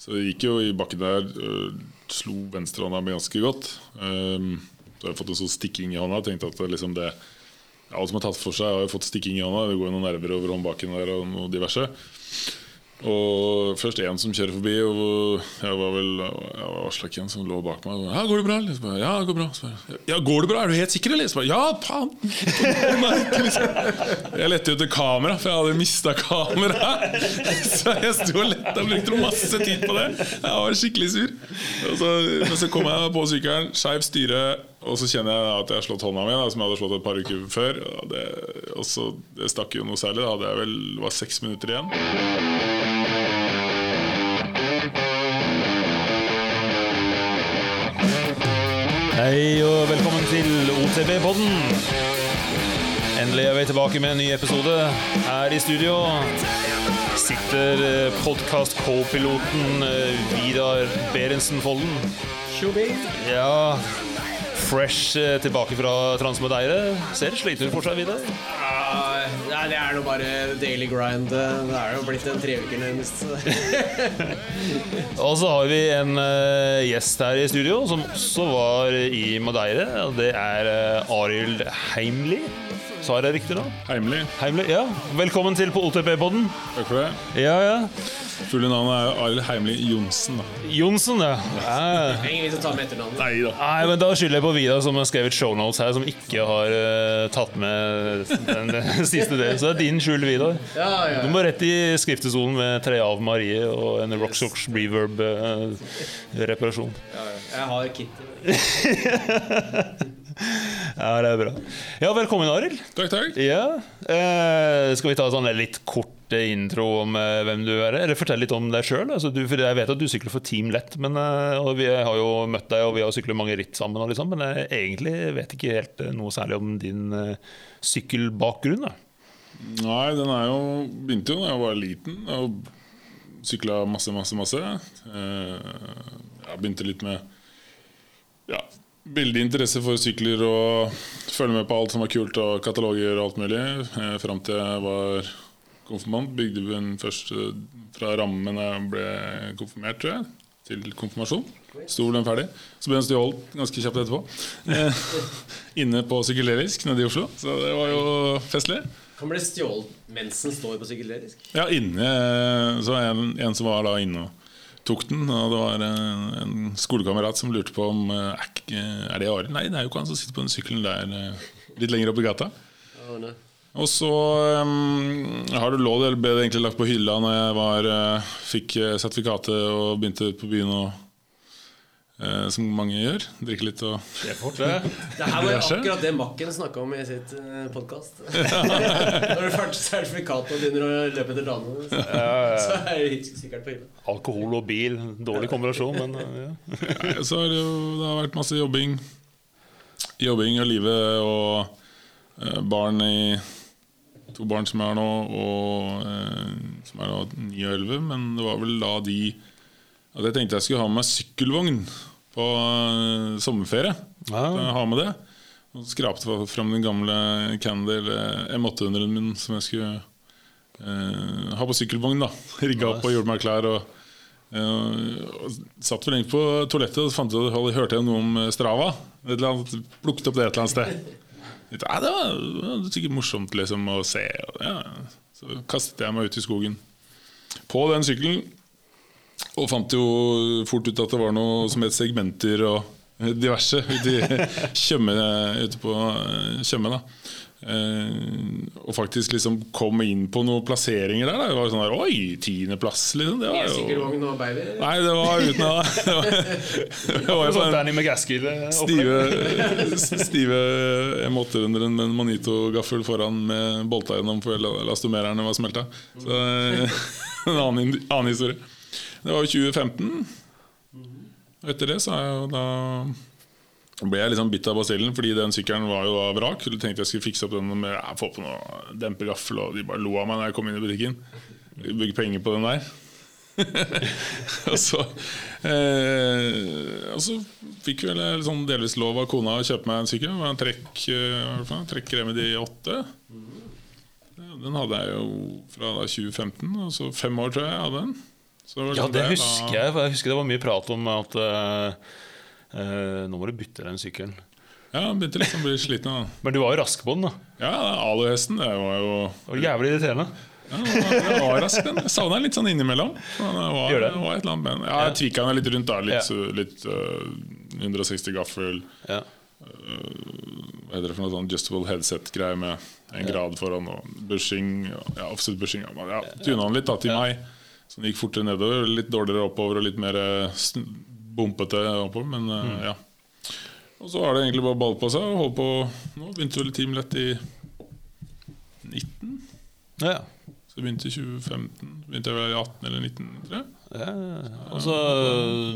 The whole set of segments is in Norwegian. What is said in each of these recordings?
Så jeg gikk jo i bakken der, øh, slo venstrehånda mi ganske godt. Um, så har jeg fått en sånn stikking i hånda. Tenkte at det liksom det Alt som har tatt for seg, har jo fått stikking i hånda. Det går jo noen nerver over håndbaken der og noe diverse. Og først en som kjører forbi, og jeg var vel Jeg var som lå bak meg. Ja, 'Går det bra?' Liksom. Ja, går bra. Bare, ja, 'Går det bra? Er du helt sikker?' eller? Ja, faen! Liksom. Jeg lette etter kamera, for jeg hadde mista kameraet. Så jeg sto og lette og brukte masse tid på det. Jeg var skikkelig sur. Og så, men så kom jeg på sykkelen, skeivt styre, og så kjenner jeg at jeg har slått hånda mi, som jeg hadde slått et par uker før. Og det, og så, det stakk jo noe særlig. Da hadde jeg vel var seks minutter igjen. Hei og velkommen til OTB-podden. Endelig er vi tilbake med en ny episode. Her i studio sitter podkast-co-piloten Vidar Berentsen Folden. Ja, fresh eh, tilbake fra Transmodeire. Ser sliten ut for seg, Vidar. Ja, nei, det er nå bare daily grind. Det er jo blitt en treuker nærmest. Og så har vi en uh, gjest her i studio som også var i Madeire. Og det er uh, Arild Heimli. Sa jeg det riktig nå? Heimli. Heimli, ja. Velkommen til på OTP-podden. Takk for det. Ja, ja. Fulle navnet er Arild Heimli Johnsen. da Johnsen, ja. ja. Ingen vits å ta med etternavnet. Nei da. Nei, men Da skylder jeg på Vidar, som har skrevet shownotes her, som ikke har uh, tatt med den, den siste delen. Så det er din skyld, Vidar. Ja, ja. Du må rett i skriftesonen med tre av Marie og en Rocksox reverb-reparasjon. ja, ja. Jeg har kitty. Ja, det er bra. Ja, velkommen, Arild. Takk, takk. Ja. Eh, skal vi ta sånn en litt kort intro om eh, hvem du er? Eller fortell litt om deg sjøl. Altså, jeg vet at du sykler for Team Lett, men, eh, og vi har jo møtt deg og vi har syklet mange ritt sammen. Liksom, men jeg egentlig vet ikke helt eh, noe særlig om din eh, sykkelbakgrunn. Da. Nei, den er jo begynte jo da jeg var liten og sykla masse, masse, masse. Eh, Jeg begynte litt med ja, veldig interesse for sykler og følge med på alt som var kult og kataloger og alt mulig. Eh, Fram til jeg var konfirmant. Bygde vi den først fra rammen jeg ble konfirmert, tror jeg. Til konfirmasjon. Sto den ferdig. Så ble den stjålet ganske kjapt etterpå. Eh, Inne på Psykedelisk nede i Oslo. Så det var jo festlig. Kan bli stjålet mens den står på sykkelderisk. Ja, inne Så var en, en som var da inne og tok den. Og det var en, en skolekamerat som lurte på om eh, er, det Arild. Nei, det er jo ikke han som sitter på den sykkelen der eh, litt lenger opp i gata. Oh, no. Og så um, har du lå det ble det egentlig lagt på hylla når jeg var, fikk sertifikatet og begynte på byen og eh, som mange gjør. Drikke litt og Det her var jo akkurat det Makken snakka om i sitt uh, podkast. Når du først sertifikatet og begynner å løpe etter damene, så, så er det sikkert på hylla. Alkohol og bil, dårlig kombinasjon, men eh, ja. Nei, Så har det jo det har vært masse jobbing. Jobbing og livet og uh, barn i To barn som er nå, og uh, som er nå 9 og 11. Men det var vel da de at jeg tenkte jeg skulle ha med meg sykkelvogn på eh, sommerferie. Ja. Jeg ha med det. Og skrapte fram den gamle Candle M800-en min som jeg skulle eh, ha på sykkelvogn. da Rigga opp og gjorde meg klar. Og, eh, satt vel egentlig på toalettet og fant ut at jeg hørte noe om Strava. Et eller annet, plukket opp det et eller annet sted. Tenkte, «Ja, det, var, det var sikkert morsomt liksom, å se. Ja. Så kastet jeg meg ut i skogen på den sykkelen. Og fant jo fort ut at det var noe som het segmenter og diverse ute, i Tjøme, ute på eh, Tjøme. da Eh, og faktisk liksom komme inn på noen plasseringer der. Da. Det var sånn der, Oi, tiendeplass, liksom. Det var jo Elsykkelvogn og baby. Nei, det var uten å Det var, det var jo Sånn sånn eh, stive, stive M800 med en Manito-gaffel foran med bolta gjennom for elastomererne var smelta. Så en annen, annen historie. Det var jo 2015. Og etter det så er jeg jo da ble jeg liksom bitt av basillen, fordi den sykkelen var jo da vrak. Jeg tenkte jeg skulle fikse opp den med ja, få på noe dempegaffel, og de bare lo av meg når jeg kom inn i butikken. Bygge penger på den der. og, så, eh, og så fikk vel jeg sånn delvis lov av kona å kjøpe meg en sykkel. Det var en trekk, eh, trekk Remedy 8. Den hadde jeg jo fra da 2015, og fem år tror jeg hadde den. Var Ja, liksom det husker jeg. for Jeg husker det var mye prat om at uh, uh, nå må du bytte den sykkelen. Ja, den begynte liksom å bli sliten. Da. Men du var jo rask på den. da Ja, aluhesten, det var jo Det var jævlig irriterende. ja, den var- den var rask, den. Jeg savna den litt sånn innimellom. Det var, Gjør det? det var et eller annet ben. Ja, jeg tvika den litt rundt. da Litt, Ja. litt uh, 160 gaffel. Ja. Hva heter det for noe sånn adjustable headset-greie med en grad foran og bushing. Ja, offset bushing. Ja, ja, Tuna den litt da til meg. Så den gikk fortere nedover. Litt dårligere oppover og litt mer eh, bumpete oppover. Men eh, Mm. ja. Og så har det egentlig bare ball på seg. Og holdt på Nå begynte vel Team Lett i 19. Ja. Så det begynte i 2015. Begynte jeg vel i 18 eller 19, tror jeg. Ja, altså,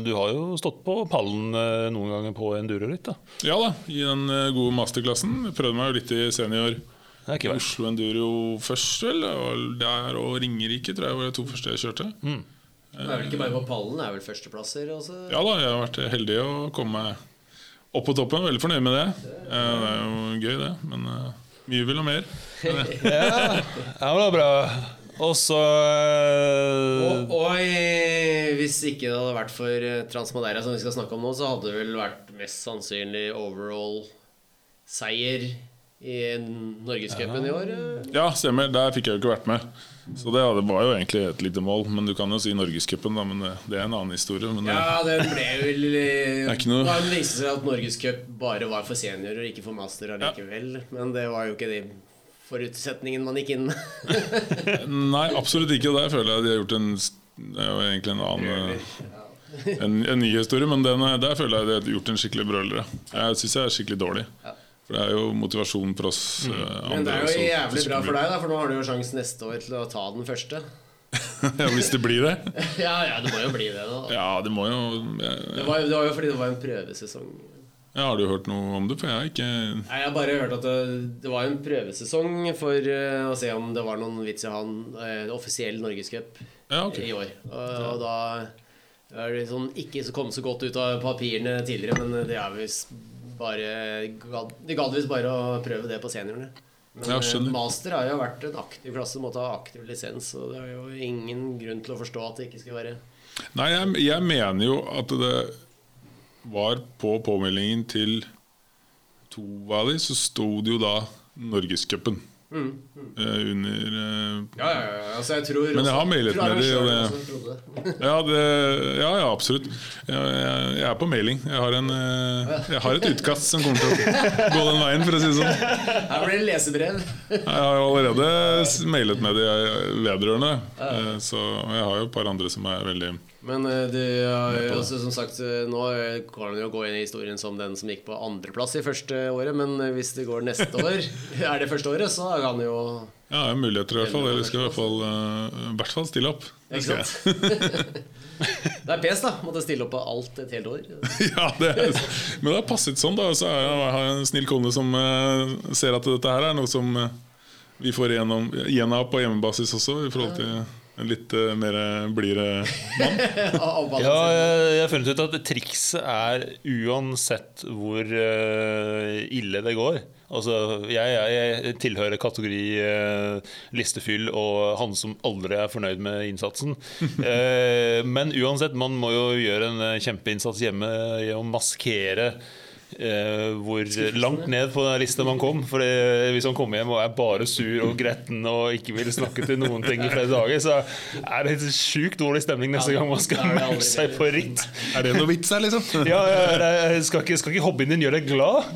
du har jo stått på pallen noen ganger på enduroritt. da Ja da, i den gode masterklassen. Prøvde meg jo litt i senior. Det er ikke. Oslo Enduro først, vel. Og der og Ringerike tror jeg var de to første jeg kjørte. Det er vel ikke bare på pallen, det er vel førsteplasser også? Ja da, jeg har vært heldig å komme opp på toppen. Veldig fornøyd med det. Eh, Det er jo gøy, det. Men eh, mye vil ha mer. Ja, ja men det var bra. Og så eh, Og, hvis ikke det hadde vært for eh, Transmadeira, som vi skal snakke om nå, så hadde det vel vært mest sannsynlig overall-seier i Norgescupen i år. eh. Ja, stemmer. Der fikk jeg jo ikke vært med. Så det det, var jo egentlig et lite mål. Men du kan jo si Norgescupen, da. Men det, det er en annen historie. Men det, Ja, den ble vel Det noe- Da viste det seg at Norgescup bare var for seniorer, og ikke for master allikevel. Men det var jo ikke de forutsetningen man gikk inn med. Nei, absolutt ikke. Der føler jeg de har gjort en Det er jo egentlig en annen eh, en, en ny historie, men den, er- der føler jeg de har gjort en skikkelig brøler. Jeg syns jeg er skikkelig dårlig. For det er jo motivasjon for oss mm. andre. Men det er jo også. jævlig bra for deg, da, for nå har du jo sjanse neste år til å ta den første. ja, hvis det blir det. Ja, ja, det må jo bli det, da. Ja, det må jo Det var, det var jo fordi det var en prøvesesong. jeg Har du hørt noe om det? For jeg har ikke Nei, Jeg har bare hørt at det, det var en prøvesesong for uh, å se om det var noen vits i å ha en uh, offisiell norgescup Ja, okay. i år. Og, og da er det sånn ikke så kommet så godt ut av papirene tidligere, men det er visst bare gadd- De gadd visst bare å prøve det på seniorene. Men Ja, eh, master har jo vært en aktiv klasse, måtte ha aktiv lisens, og det er jo ingen grunn til å forstå at det ikke skal være Nei, jeg, jeg mener jo at det var på påmeldingen til to av de, så sto det jo da Norgescupen Mm, mm. under uh, Ja, ja, ja. Altså, jeg tror Men jeg har mailet med de, det- også trodde det. Ja, det, ja, ja absolutt. Jeg, jeg, jeg er på mailing. Jeg har, en, eh, jeg har et utkast som kommer til å gå den veien, for å si det sånn. Her blir det lesebrev. Jeg har jo allerede mailet med de vedrørende, eh, så jeg har jo et par andre som er veldig Men eh, du også, som sagt, nå kan du jo gå inn i historien som den som gikk på andreplass i første året, men hvis det går neste år, er det første året, så kan jo Ja, jeg har muligheter i hvert fall. Eller skal i hvert fall, uh, i hvert fall stille opp. Det Ikke sant? Det er pes, da. Måtte stille opp på alt et helt år. Ja, det er, men det har passet sånn, da. Så er jeg, jeg har en snill kone som uh, ser at dette her er noe som uh, vi får igjennom, igjen av på hjemmebasis også, i forhold til en litt uh, mer blidere mann. Ja, jeg, jeg har funnet ut at trikset er uansett hvor uh, ille det går. Altså, jeg, jeg, jeg tilhører kategori uh, listefyll og han som aldri er fornøyd med innsatsen. Eh, men uansett, man må jo gjøre en eh, kjempeinnsats hjemme i å maskere eh, hvor langt ned på den lista man kom. For hvis han kommer hjem og er bare sur og gretten og ikke vil snakke til noen ting i flere dager, så er det sjukt dårlig stemning neste gang man skal melde seg på ritt. Er det noe vits her, liksom? Ja, ja, er- skal, ikke, skal ikke hobbyen din gjøre deg glad?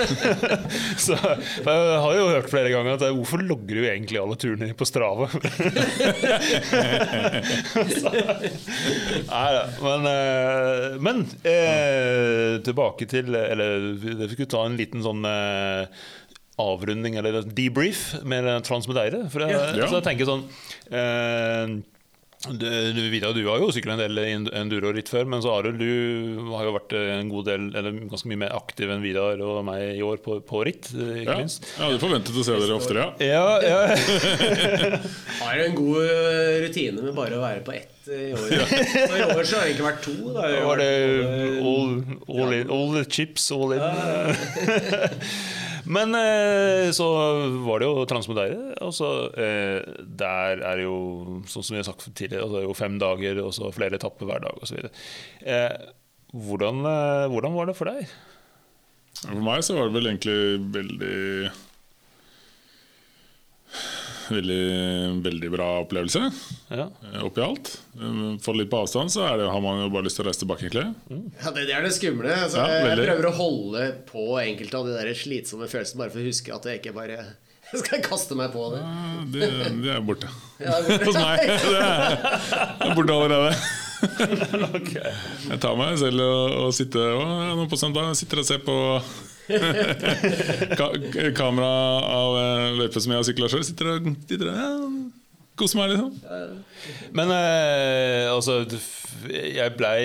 så Jeg har jo hørt flere ganger at hvorfor logger du egentlig alle turene på Strava? så, nei da. Men, eh, men eh, tilbake til Eller vi skulle ta en liten sånn eh, avrunding eller debrief med Transmedeire. For jeg, Ja. altså, jeg tenker sånn eh, du, du, Vidar, du har jo sykla en del enduro-ritt før, men så Arild, du har jo vært en god del, eller ganske mye mer aktiv enn Vidar og meg i år på, på ritt, ikke Ja, minst. jeg hadde forventet å se dere oftere, ja. Ja, ja. Har en god eh, rutine med bare å være på ett eh, i år. Og I år så har det ikke vært to. Da. Var det all, all, in, all the chips all in? Men eh, så var det jo Transmodeire. Og så eh, der er det jo, sånn som vi har sagt tidligere, altså, jo fem dager og så flere etapper hver dag osv. Eh, hvordan, hvordan var det for deg? For meg så var det vel egentlig veldig Veldig, veldig bra opplevelse Ja. eh, oppi alt. For litt på avstand, så er det, har man jo bare lyst til å reise tilbake, egentlig. Ja, det, det er det skumle. Altså, Ja, jeg prøver å holde på enkelte av de der slitsomme følelsene, bare for å huske at jeg ikke bare skal kaste meg på det. Ja, Det, det er borte Ja, det er hos meg. Det er, det er borte allerede. Jeg tar meg selv og, og sitter og, ja, nå på søndag sitter og ser på ka kamera av eh, løype som jeg har sykla sjøl. Sitter og ja, koser meg, liksom. Men eh, altså Jeg blei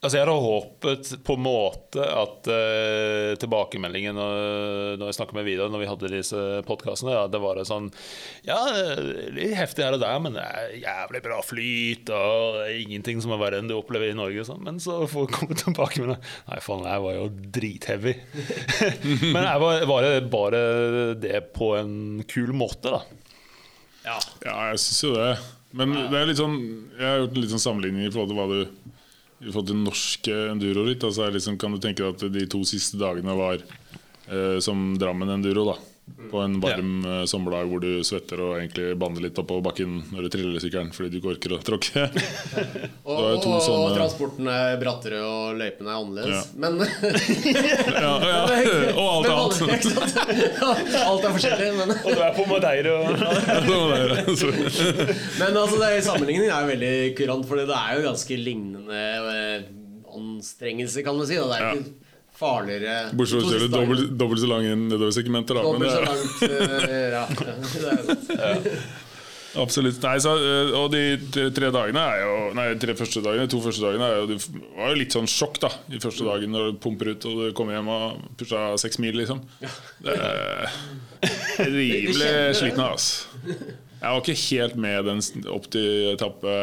Altså Jeg hadde håpet på en måte at uh, tilbakemeldingen når, når jeg snakket med Vidar når vi hadde disse podkastene, ja, det var det sånn Ja, litt heftig her og der, men det er jævlig bra flyt, og det er ingenting som er verre enn du opplever i Norge. Sånn. Men så får jeg komme tilbake med det. Nei, faen, det her var jo dritheavy. men jeg var, var det bare det på en kul måte, da? Ja. Ja, jeg syns jo det. Men det er litt sånn jeg har gjort en litt sånn sammenligning i forhold til hva du I forhold til norske enduroritt. Altså er liksom, kan du tenke deg at de to siste dagene var eh, som Drammen enduro, da. På en varm ja. sommerdag hvor du svetter og egentlig banner litt oppå bakken når du triller sykkelen fordi du ikke orker å tråkke. Og, og, sånne- og transporten er brattere, og løypene er annerledes. Ja. Men ja, ja. Og alt Men annet. Alt er forskjellig, men, Og du er på Madeira men altså, det er, sammenligningen er jo veldig kurant, for det er jo ganske lignende eh, anstrengelse, kan man si. Da. Det er Ja. ikke farligere Bortsett fra å kjøre dobbelt, dobbelt så lange nedoversegmenter. da, men Dobbelt så det- langt eh, Ja, det er sant. Absolutt. Nei, så, øh, og de tre, dagene er jo Nei, tre første dagene, to første dagene er jo, det var jo litt sånn sjokk da i første dagen når du pumper ut og du kommer hjem og pusha seks mil, liksom. Det er rimelig sliten av, ass. Jeg var ikke helt med den opp til etappe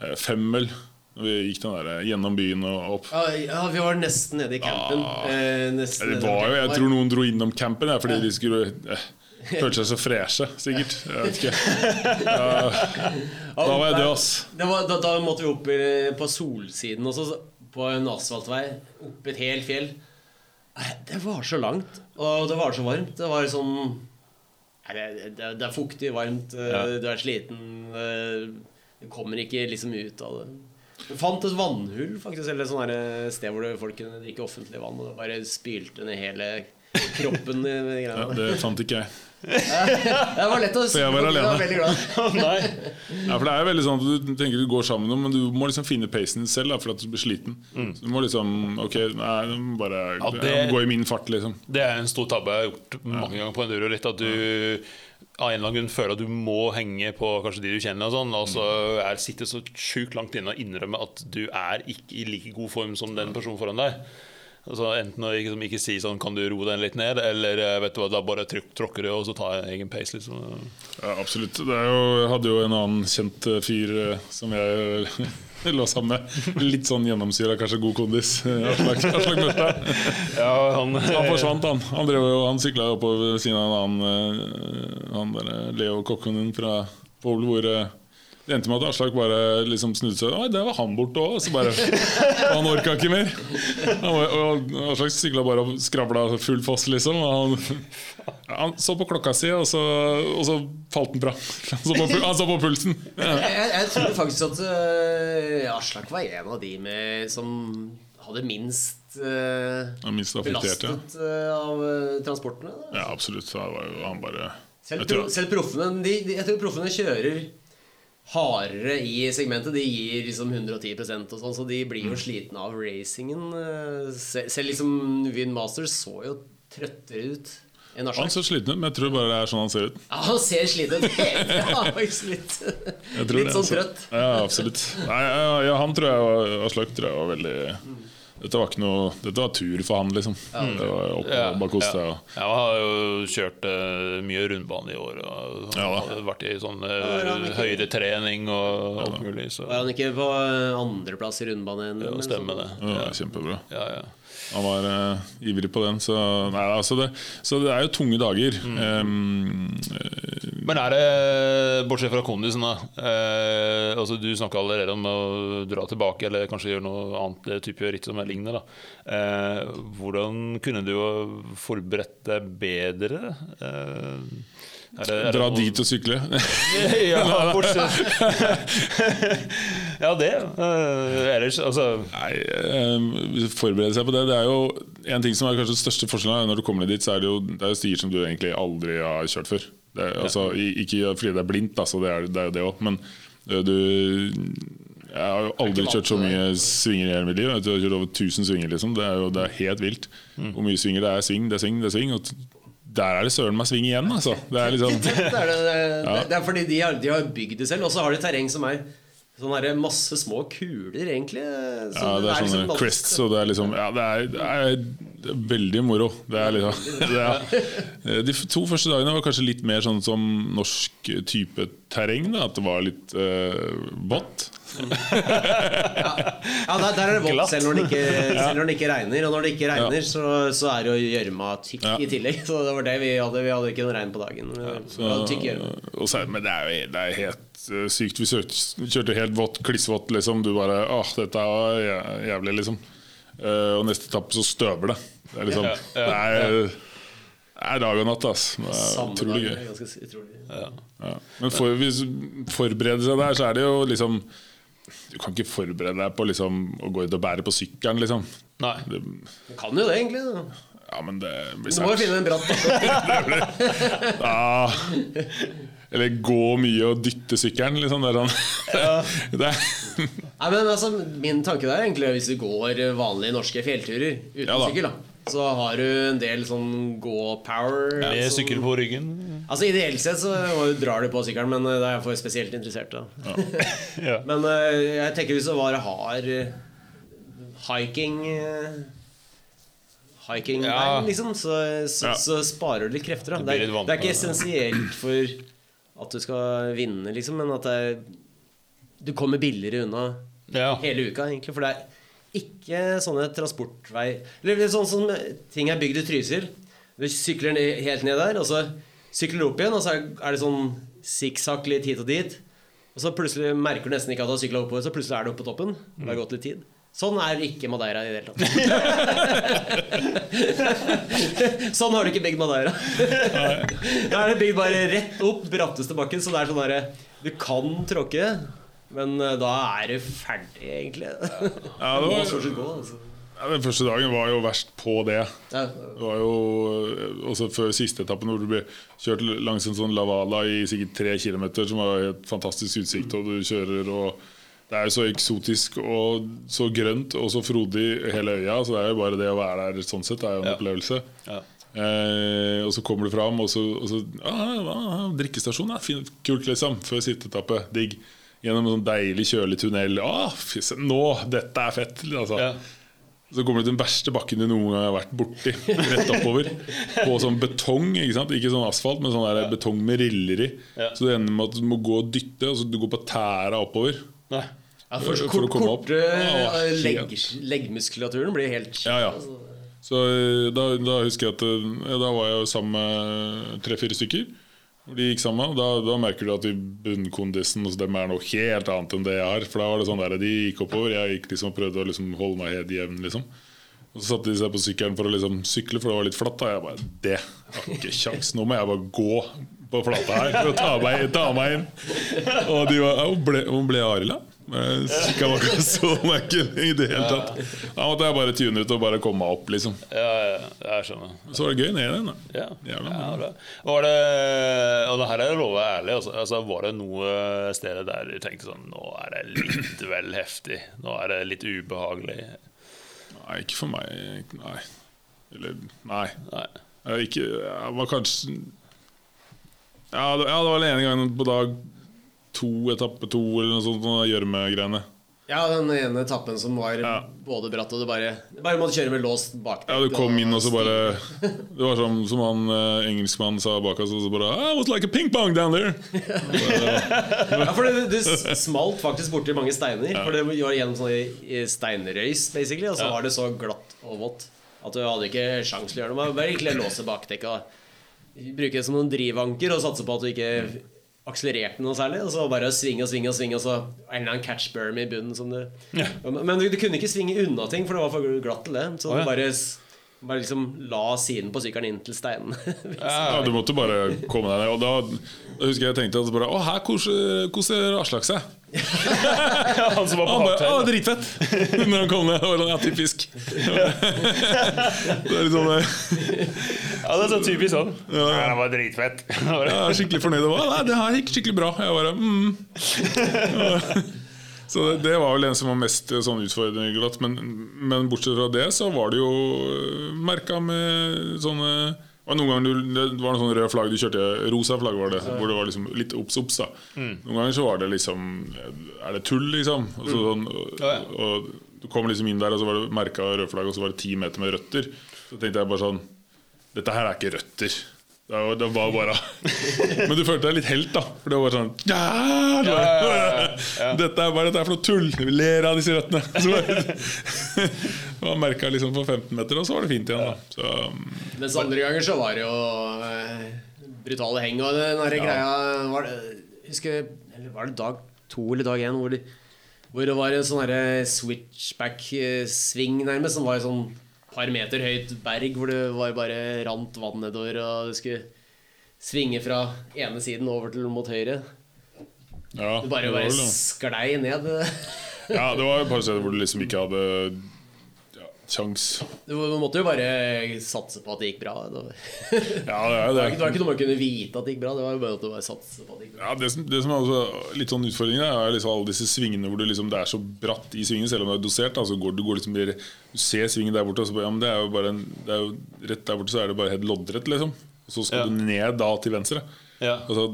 femmel fem, vel. Vi gikk den der gjennom byen og opp. Ja, ja, vi var nesten nede i campen. Eh, Det var jo, Jeg tror noen dro innom campen ja, fordi de skulle eh, Følte seg så freshe, sikkert. Jeg vet ikke. Ja, da var jeg død, ass. Det var, da, da måtte vi opp på solsiden også, på en asfaltvei. Opp et helt fjell. Det var så langt, og det var så varmt. Det var sånn det, det, det er fuktig, varmt, eh, du er sliten. eh, Du kommer ikke liksom ut av det. Vi fant et vannhull, faktisk, eller et sted hvor folk kunne drikke offentlig vann. Og det bare spylte ned hele kroppen. i de Ja, det fant ikke jeg. Det var lett å For jeg var Jeg alene. var veldig glad. Nei. Ja, for det er veldig sånn at Du tenker du går sammen, men du må liksom finne pacen din selv da, for at du blir sliten. Så du må liksom Ok, nei, du må bare Ja, det- må gå i min fart, liksom. Det er en stor tabbe jeg har gjort mange ganger på enduro. Litt, at du av en eller annen grunn føler at du må henge på kanskje de du kjenner, og sånn Og så er, sitter så sjukt langt inne og innrømme at du er ikke i like god form som den personen foran deg. Altså Enten å liksom ikke si sånn 'kan du roe deg litt ned', eller eh, vet du hva, da bare tråkker du, og så tar jeg egen pace. liksom Ja, absolutt. Det jo, jeg hadde jo en annen kjent eh, fyr eh, som jeg lå sammen med. Litt sånn gjennomsyra, kanskje god kondis. Aslak Aslak Mørstad. Ja, han, Han forsvant, han. Han, drev jo, han sykla oppover ved siden av en annen Han der Leo Kokkonen fra Povel, hvor det endte med at Aslak bare liksom snudde seg Oi, der var han borte òg! Så bare og Han orka ikke mer. Og Aslak sykla bare og skravla full foss, liksom. Og han, han så på klokka si, og så, og så falt han fra. Han så på, han så på pulsen. Ja. Jeg, jeg tror faktisk at uh, Aslak var en av de med, som hadde minst uh, minst belastet belastet uh, av øh, transportene. Da. Ja, absolutt. Var han bare Selv, pro, selv proffene de, de, Jeg tror proffene kjører hardere i segmentet. De gir liksom 110% og sånn, så de blir Mm. jo slitne av racingen. øh. Selv liksom Win Masters så jo trøttere ut enn Han ser sliten ut, men jeg tror bare det er sånn han ser ut. Ja, han ser sliten ut. Ja, litt, litt sånn altså. trøtt. Ja, absolutt. Nei, ja, ja, han tror jeg var, Aslak tror jeg var veldig dette var ikke noe Dette var tur for han, liksom. Det var opp ja, bare kose seg. og- Jeg har jo kjørt uh, mye rundbane i år. Og Ja vært i sånn Ja, ja, uh, høydetrening og alt mulig. Så Var han ikke på andreplass i rundbane? ja, stemmer det. Ja, kjempebra. Ja, ja. Han var uh, ivrig på den. Så, nei, altså det, så det er jo tunge dager. Um, eh, Men er det, bortsett fra kondisen, da eh, altså Du snakka allerede om å dra tilbake eller kanskje gjøre noe annet eh, type ritt som er lignende. Da. Eh, hvordan kunne du forberedt deg bedre? Eh, er det, er dra noe- dit og sykle. ja, bortsett Ja, det. Uh, ellers, altså Nei, eh, forberede seg på det. Det er jo En ting som er kanskje den største forskjellen Når du kommer ned dit, så er det jo, det er jo stier som du egentlig aldri har kjørt før. Det altså, ikke fordi det er blindt, altså, det er det er jo det òg, men du Jeg har jo aldri kjørt så mye svinger i hele mitt liv. Jeg har kjørt over 1000 svinger, liksom. Det er jo det er helt vilt. Hvor mye svinger det er. Sving, det er sving, det er sving. Og der er det søren meg sving igjen, altså. Det er liksom Det er, det, det, det er fordi de har, de har bygd det selv, og så har de terreng som er sånn her masse små kuler, egentlig. Ja, det er sånne liksom crests, og det er liksom Ja, det er, det er, veldig moro. Det er liksom er, De to første dagene var kanskje litt mer sånn som norsk type terreng. Da, at det var litt uh, vått. Ja, der, der er det vått selv, når det ikke, selv når det ikke regner. Og når det ikke regner, Ja. så, så er det jo gjørma tykk Ja. i tillegg. Så det var det vi hadde. Vi hadde ikke noe regn på dagen. Hadde tykk gjørme. Og så, men det er jo det er helt eh, sykt. Vi kjørte, kjørte helt vått, klissvått, liksom. Du bare Åh, dette er jævlig, liksom. Uh, og neste etappe så støver det. Det er liksom Ja, ja, Det er, det er dag og natt, ass. Det er utrolig gøy. utrolig. Ja. Men for, hvis forbereder seg der, så er det jo liksom Du kan ikke forberede deg på liksom, å gå ut og bære på sykkelen, liksom. Nei. Det, Du kan jo det, egentlig. da. ja, men det blir Du må jo finne en bratt bakke. Ja. Eller gå mye og dytte sykkelen, liksom. Der, er sånn. Det er, Nei, men altså, Min tanke der er egentlig hvis du går vanlige norske fjellturer uten Ja da. sykkel, da så har du en del sånn gå-power. Med som- sykkel på ryggen. Altså Ideelt sett så drar du på sykkelen, men eh, det er jeg for spesielt interessert. da Ja. Men eh, jeg tenker hvis du bare har eh, hiking Hiking Ja. liksom, så, så, Ja. så sparer du litt krefter. Da. Det, er, det er ikke essensielt for at du skal vinne, liksom, men at det er, du kommer billigere unna Ja. hele uka, egentlig. For det er ikke sånne transportvei Eller sånn som ting er bygd i Trysil. Du sykler helt ned der, og så sykler du opp igjen, og så er er det sånn sikksakk litt hit og dit. Og så plutselig merker du nesten ikke at du har sykla oppover, så plutselig er du oppe på toppen. Det har gått litt tid. Sånn er ikke Madeira i det hele tatt. sånn har du ikke bygd Madeira. Da er det bygd bare rett opp bratteste bakken, så det er sånn derre Du kan tråkke, men eh, da er du ferdig, egentlig. ja, det var, gå, altså. ja, den første dagen var jo verst på det. Ja. Det var jo eh, også før siste etappen hvor du ble kjørt langs en sånn lavala i sikkert tre kilometer, som var helt fantastisk utsikt, og du kjører og det er jo så eksotisk og så grønt og så frodig hele øya, så det er jo bare det å være der sånn sett er jo en Ja. opplevelse. Ja. Eh, og så kommer du fram, og så, og så ah, ah, Drikkestasjon, er fint, kult, liksom. Før siste etappe. Digg. Gjennom en sånn deilig, kjølig tunnel. Ah, fys, nå! Dette er fett! Altså. Ja. Så kommer du til den verste bakken du noen gang har vært borti. Rett oppover. På sånn betong. Ikke sant? Ikke sånn asfalt, men sånn der betong med riller i. Ja. Så du ender med at du må gå og dytte, og så du går på tæra oppover. Nei. Ja, for så For å kort, korte Ja, legg, leggmuskulaturen blir helt Ja, ja. Så eh, da, da husker jeg at eh, ja, Da var jeg jo sammen med tre-fire stykker. Hvor De gikk sammen da, da merker du at bunnkondisen hos dem er noe helt annet enn det jeg har. For da var det sånn der, De gikk oppover, jeg gikk liksom og prøvde å liksom holde meg helt jevn. liksom Og Så satte de seg på sykkelen for å liksom sykle, for det var litt flatt. Da jeg bare Det har ikke kjangs. Nå må jeg bare gå på flata her for å ta meg, ta meg inn. Og de var, ja, ble, Arild, da? Men Kikka meg ikke så meg i det hele tatt. Da måtte jeg bare tune ut og bare komme meg opp, liksom. Ja, ja, jeg skjønner. Så var det gøy ned igjen. da Ja. Jævla ja bra. Var det, og det her er lov å være ærlig. Altså, altså, var det noe steder der du tenkte sånn Nå er det litt vel heftig. Nå er det litt ubehagelig. Nei, ikke for meg. Nei. Eller Nei. Nei. Jeg, ikke, jeg var kanskje ja det, ja, det var den ene gangen på dag to, etappe to, eller noe sånt, gjørmegreiene. Ja, den ene etappen som var Ja. både bratt og du bare Du bare måtte kjøre med låst bakdekk. Ja, du kom inn og så bare Det var sånn som han eh, engelskmannen sa bak oss, og så bare I was like a ping pong down there. Ja, for det, du, smalt faktisk borti mange steiner. For det var gjennom sånne steinrøys, basically. Og så var det så glatt og vått at du hadde ikke sjans til å gjøre noe. Bare egentlig låse bakdekket og bruke det som noen drivanker og satse på at du ikke akselererte noe særlig. Og så bare svinge og svinge og svinge, og så en eller annen catch berm i bunnen som du Men men du, du kunne ikke svinge unna ting, for det var for glatt til det. Så oh, ja. du bare, bare liksom la siden på sykkelen inn til steinene. Ja, du måtte bare komme deg ned. Og da, husker jeg tenkte at bare, Å, her koser koser Aslak seg. Han som var på Han bare, Å, dritfett! Når han kom ned. Var sånn, ja, typisk. det er litt sånn eh, Ja, det er så typisk sånn. Ja, det var dritfett. Jeg er skikkelig fornøyd. Og, Nei, det her gikk skikkelig bra. Jeg bare, mm. Så det, det var vel en som var mest eh, sånn utfordrende glatt. Men, men bortsett fra det, så var det jo merka med sånne var noen ganger du, det var noen sånne røde flagg du kjørte Rosa flagg var det, hvor det var liksom litt obs obs. da Noen ganger så var det liksom Er det tull, liksom? Og, så, sånn, og, og du kom liksom inn der, og så var det merka røde flagg, og så var det ti meter med røtter. Så tenkte jeg bare sånn Dette her er ikke røtter. Det var, det var bare Men du følte deg litt helt, da. For det var sånn ja, det var, Dette er bare dette er for noe tull! Vi ler av disse røttene. Så Man merka liksom på 15 meter, og så var det fint igjen. da så, um, Mens andre ganger så var det jo uh, brutale heng og den der greia var det, husker, eller Var det dag to eller dag én hvor, hvor det var en sånn switchback-sving nærmest, som var sånn par meter høyt berg hvor det var bare rant vann nedover, og du skulle svinge fra ene siden over til mot høyre. ja, det bare, det bare sklei ned. ja, det var et par steder hvor du liksom ikke hadde ja, kjangs. Du måtte jo bare satse på at det gikk bra. Ja, det er det det. var ikke noe man kunne vite at det gikk bra, det var jo bare at du bare satse på at det gikk bra. Ja, det, som, det som er også litt sånn utfordring er liksom alle disse svingene hvor det, liksom, det er så bratt i svingen, selv om det er dosert. Altså, går, du, går liksom, du ser svingen der borte, og så bare, ja, men det er jo bare en, det er jo, rett der borte så er det bare helt loddrett, liksom. Og så skal Ja. du ned da til venstre. Ja. Altså,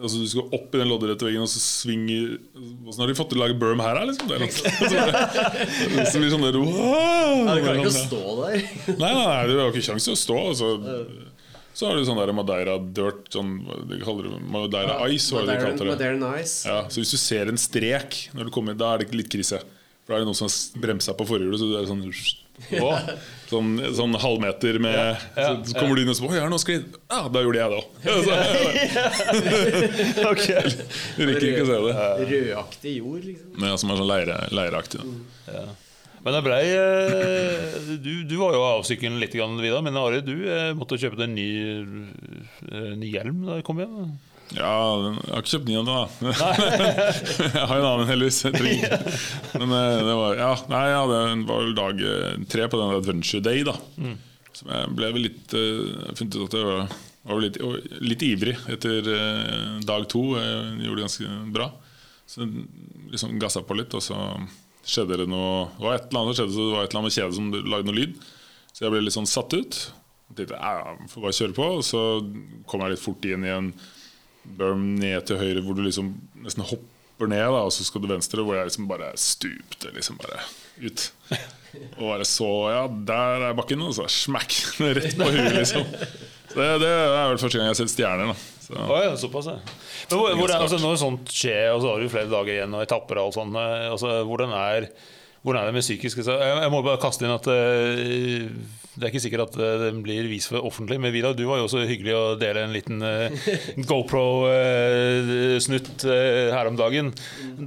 altså Du skal opp i den loddrette veggen og så svinger Åssen har de fått til å lage berm her, liksom? Det liksom, så blir sånn der, wow! Ja, du klarer ikke å stå der. Nei, nei, nei, du har ikke kjangs til å stå. Altså. Så har du sånn der Madeira dirt, sånn, de kaller det Madeira ice. Hva er de det? Ice. Ja, så hvis du ser en strek når du kommer, da er det litt krise. For da er det noen som har bremsa på forhjulet, så det er sånn Å, Sånn, sånn halvmeter med ja, Så kommer du inn og sier Oi, jeg har noe sklidd. Ja, da gjorde jeg det òg. okay. Du rekker ikke å se det. Rødaktig jord, liksom. Ja, som er sånn leire, leireaktig. Ja. Men det blei eh, du, du var jo av sykkelen litt, Vidar, men Ari, du eh, måtte kjøpe deg en ny, eh, ny hjelm da du kom hjem? Ja, jeg har ikke kjøpt ny ennå, da. jeg har en annen, heldigvis. Jeg. Men eh, det var Ja, nei, ja, det var vel dag eh, tre på den Adventure Day, da. Som jeg ble vel litt uh, funnet ut at jeg var, var litt, litt ivrig etter uh, dag to. Jeg gjorde det ganske bra. Så liksom gassa på litt, og så skjedde det noe Det var et eller annet skjedde, så det var et eller annet med kjedet som lagde noe lyd. Så jeg ble litt sånn satt ut. Jeg tenkte ja, får bare kjøre på. Og så kom jeg litt fort inn i en berm ned til høyre hvor du liksom nesten hopper ned, da, og så skal du venstre, hvor jeg liksom bare stupte liksom bare ut. Og bare så Ja, der er bakken, og så smakk! Rett på huet, liksom. Så det, det er vel første gang jeg har sett stjerner. da så, Oh, ja, såpass, ja. Men hvor, hvordan, altså, når sånt skjer, og så har du flere dager igjen og etapper og alt sånt, eh, altså, hvordan er hvordan er det med psykisk? Jeg, jeg må bare kaste inn at eh, det er ikke sikkert at eh, den blir vist offentlig. Men Vidar, du var jo også hyggelig å dele en liten eh, GoPro-snutt her om dagen.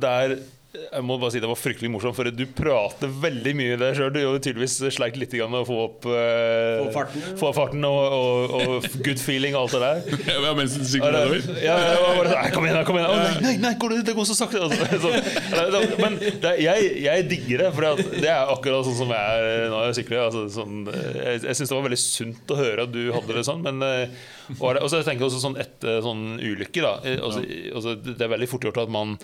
Der jeg må bare si Det var fryktelig morsomt, for du prater veldig mye der sjøl. Du har tydeligvis sleit litt grann med å få opp eh, Få farten, få opp farten og, og, og good feeling og alt det der. ja, mens du det- nedover. ja, jeg var bare, sånn, kom igjen, da, kom igjen. Å, nei, nei, nei går det, det går så sakte. Altså, så, men det, jeg, jeg digger det, for det er akkurat sånn som jeg er når jeg sykler. Altså, sånn, jeg jeg syns det var veldig sunt å høre at du hadde det sånn. Men eh, og så tenker jeg også sånn etter sånn ulykke, da. Også, ja. også, det er veldig fort gjort at man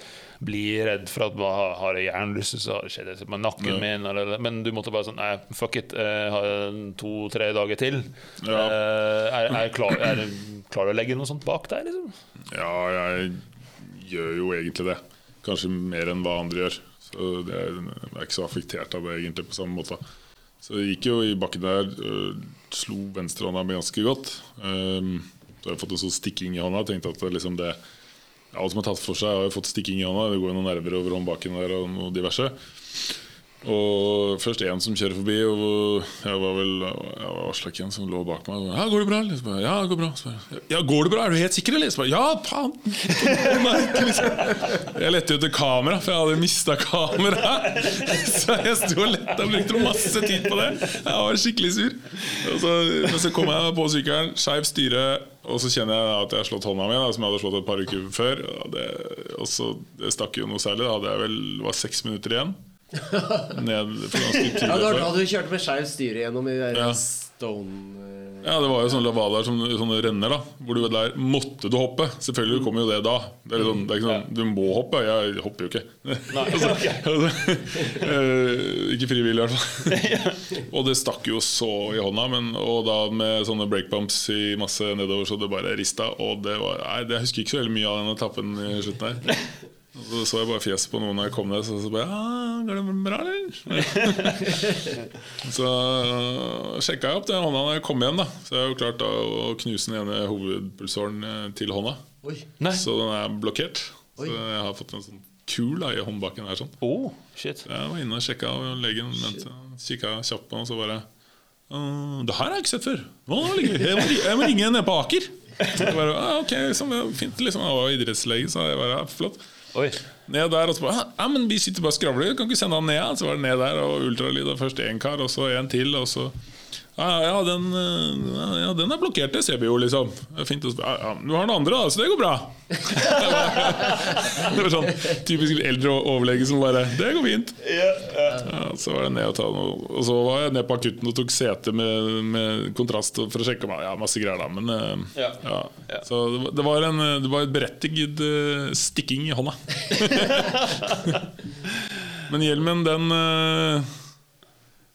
blir redd for at man har- jeg jernlyst, så skjer det med nakken Ja. min, eller, men du måtte bare sånn Nei, fuck it. Jeg har to-tre dager til. Ja. Eh, Er, er, klar, er du klar å legge noe sånt bak deg, liksom? Ja, jeg gjør jo egentlig det. kanskje mer enn hva andre gjør. Så det er, jeg er ikke så affektert av det egentlig på samme måte. Så jeg gikk jo i bakken der, øh, slo venstrehånda mi ganske godt. Um, så har jeg fått en sånn stikking i hånda. Jeg tenkte at liksom det Alt som er tatt for seg, har jo fått stikking i hånda. Det går jo noen nerver over håndbaken der og noe diverse. Og først en som kjører forbi, og jeg var vel jeg var Aslak igjen som lå bak meg. Og, ja, 'Går det bra?' bare, Ja, det går bra. Så bare, ja, går det bra? Er du helt sikker, eller? Bare, ja, faen! Liksom. Jeg lette jo etter kamera, for jeg hadde mista kameraet. Så jeg sto og lette og brukte masse tid på det. Jeg var skikkelig sur. Og så, men så kom jeg på sykkelen, skeiv styre, og så kjenner jeg at jeg har slått hånda mi, som jeg hadde slått et par uker før. Og det, og så, det stakk jo noe særlig. Da hadde jeg vel var seks minutter igjen. Ned for ganske tidlig. Ja, det var da du kjørte med skeivt styre gjennom i de der Ja. stone... eh, Ja, det var jo sånne lavader som sånne renner, da. Hvor du der måtte du hoppe. Selvfølgelig kommer jo det da. Det er, sånn, det er ikke sånn, Du må hoppe. Jeg hopper jo ikke. altså, altså, eh, ikke frivillig, i hvert fall. og det stakk jo så i hånda, men, og da med sånne breakbumps i masse nedover, så det bare rista. Og det var Nei, jeg husker ikke så veldig mye av den etappen i slutten der. Så så jeg bare fjeset på noen når jeg kom ned, så, så bare ja, Går det bra, eller? Så uh, sjekka jeg opp den hånda når jeg kom hjem. da Så jeg har jo klart da å knuse den ene hovedpulsåren øh, til hånda. Oi. Så den er blokkert. Så jeg har fått en sånn kul da, i håndbaken her. sånn Oh, shit. Så Jeg var inne og sjekka, og legen kikka kjapt på den, og så bare Uh, Det her har jeg ikke sett før. Å, jeg, må, jeg må ringe ned på Aker. Så jeg bare, «Ah, ok, liksom, fint liksom Jeg var idrettslege, så jeg bare, ja, flott. Oi. Ned der, og så bare Ja, men vi sitter bare og skravler, kan ikke sende han ned? Så var det ned der, og ultralyd, av først én kar, og så en til, og så ja, ja, den, øh, ja, den er blokkert, det ser vi jo, liksom. Fint, å spørre. ja, Du har den andre, da, så det går bra. det var sånn typisk eldre overlege som bare Det går fint. Ja, så var det ned og ta noe Og så var jeg ned på akutten og tok sete med, med kontrast for å sjekke meg. Ja, masse greier, da, men øh, Ja. Så det var- en øh, Det var et berettiget stikking i hånda. Men hjelmen, den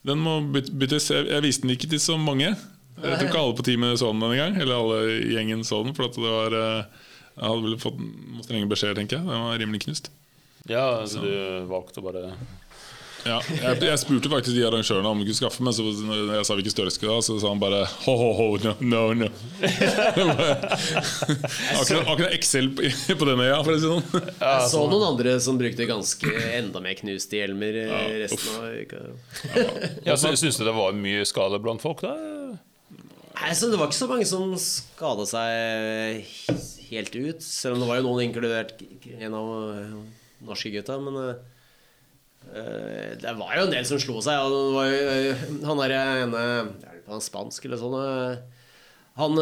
Den må byttes. Jeg, viste den ikke til så mange. Jeg tror ikke alle på teamet så den denne gang. Eller alle gjengen så den. For at det var øh, Jeg hadde vel fått strenge beskjeder, tenker jeg. Den var rimelig knust. Ja, så du valgte å bare Ja, jeg, jeg spurte faktisk de arrangørene om vi kunne skaffe meg, så når jeg sa hvilken størrelse da, så sa han bare ho, ho, ho, no, no, no. akkurat, akkurat Excel på, den øya, for å si det sånn. Jeg så noen andre som brukte ganske enda mer knuste hjelmer eh, Ja, resten av uka. ja, sy- Syns du det var mye skade blant folk, da? Nei, så Det var ikke så mange som skada seg helt ut. Selv om det var jo noen, inkludert en av norske gutta. Men eh, det var jo en del som slo seg. Og det var jo, eh, han der ene er det han spansk eller sånn eh, Han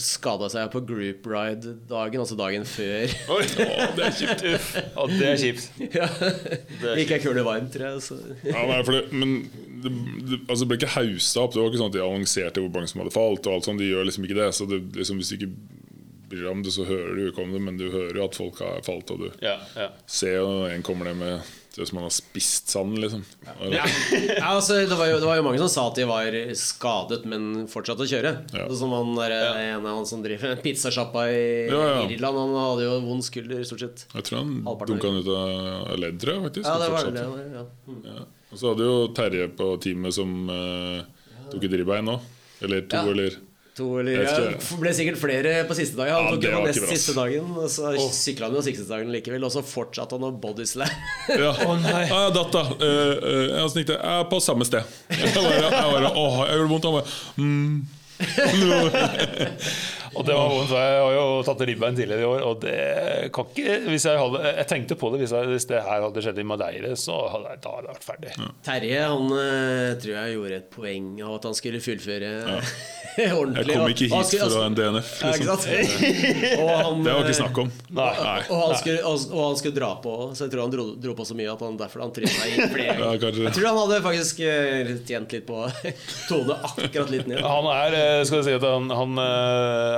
skada seg på group ride-dagen, altså dagen før. Oi, det er kjipt. Ja, det er kjipt. ja. er Gikk ei kule varmt, tror jeg. Så. Ja, nei, for det, men det, det, altså det ble ikke haussa opp. Det var ikke sånn at de annonserte hvor mange som hadde falt. Og alt sånt, De gjør liksom ikke det. Så det, liksom, Hvis du ikke bryr deg om det, så hører du ikke om det, men du hører jo at folk har falt. Og du Ja, ja. ser jo når en kommer ned med det som han har spist sand, liksom. Ja, ja altså, det, var jo, det var jo mange som sa at de var skadet, men fortsatte å kjøre. Ja. Som han der, en av han som driver pizzasjappa i Ja, ja. Irland. Han hadde jo vond skulder, stort sett. Jeg tror han dunka han ut av ledd, faktisk. Ja, det var det. Ja. Mm. Ja. Og så hadde jo Terje på teamet som uh, tok et ribbein nå. Eller to, Ja. eller To eller ja, Det ble sikkert flere på siste dagen. Han Ja, tok det var nest siste dagen, og så sykla han jo siste dagen likevel. Og så fortsatte han å bodyslam. Ja. Å, nei. Ah, ja, datt, da. Uh, uh, jeg. Jeg er på samme sted. Jeg bare, jeg bare, åh, jeg gjorde vondt. Han bare mm. Og det var vondt. Jeg har jo tatt ribbein tidligere i år, og det kan ikke hvis Jeg, hadde, jeg tenkte på det hvis, jeg, hvis det her hadde skjedd i Madeire, så hadde jeg, da hadde jeg vært ferdig. Terje han eh, tror jeg gjorde et poeng av at han skulle fullføre ordentlig. Jeg kom ikke hit skulle- for å ha en DNF. Liksom. han, Det var ikke eh, snakk om. Nei. Og han, skulle, og, og han skulle dra på, så jeg tror han dro, dro på så mye at han derfor han trynet seg inn flere Ja, ganger. Jeg tror han hadde faktisk eh, tjent litt på tone akkurat litt ned. Han er, skal jeg si at han, han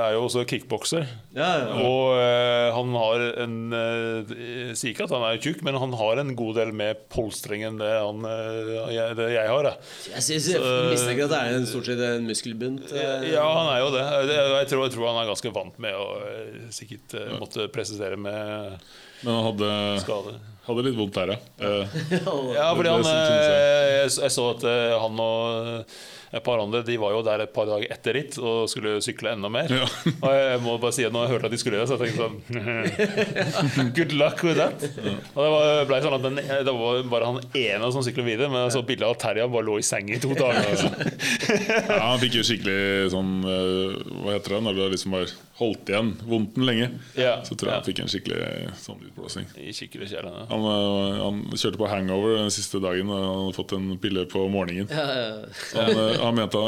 er jo også kickbokser. Ja, ja. Og uh, han har en eh, Jeg sier ikke at han er tjukk, men han har en god del mer polstring enn det, han, eh, jeg, det jeg har. Da. Jeg, synes, jeg mistenker at det er en, stort sett en muskelbunt. Ja, han er jo det. Jeg tror, jeg tror han er ganske vant med å sikkert måtte presisere med Men han hadde skade. hadde litt vondt der, ja. Ja, fordi han, jeg. jeg, så at han og et par andre De var jo der et par dager etter ritt og skulle sykle enda mer. Ja. Og jeg må bare si at når jeg hørte at de skulle det, så jeg tenkte sånn Good luck with that. Og det var, ble sånn at den, det var bare han ene som syklet videre, men så bildet av Terje bare lå i seng i to dager. ja, han fikk jo skikkelig sånn eh, Hva heter det når det liksom har holdt igjen vondten lenge? Ja, Så tror jeg ja. han fikk en skikkelig sånn utblåsning. I kikkertkjelen. Han, eh, han kjørte på hangover den siste dagen, og han hadde fått en pille på morgenen. Ja, ja. Han, eh, han mente,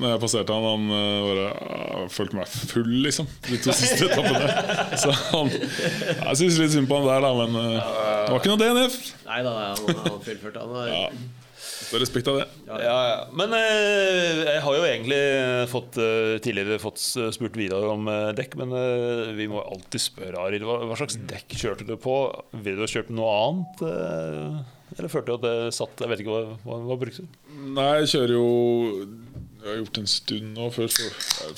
når jeg passerte han, han eh, bare «Ah, følte meg full, liksom. De to siste etappene. Så han Jeg syns litt synd på han der, da, men eh, det var ikke noe DNF. Nei da, han han fullførte. Han var, Ja. Så respekt av det. Ja, ja. Men eh, jeg har jo egentlig fått, tidligere fått spurt Vidar om dekk, men eh, vi må alltid spørre Arild. Hva, hva slags dekk kjørte du på? Vil du ha kjørt noe annet? eh, eller følte du at det satt Jeg vet ikke hva, hva, hva brukte du? Nei, jeg kjører jo Jeg har gjort en stund nå. Før så,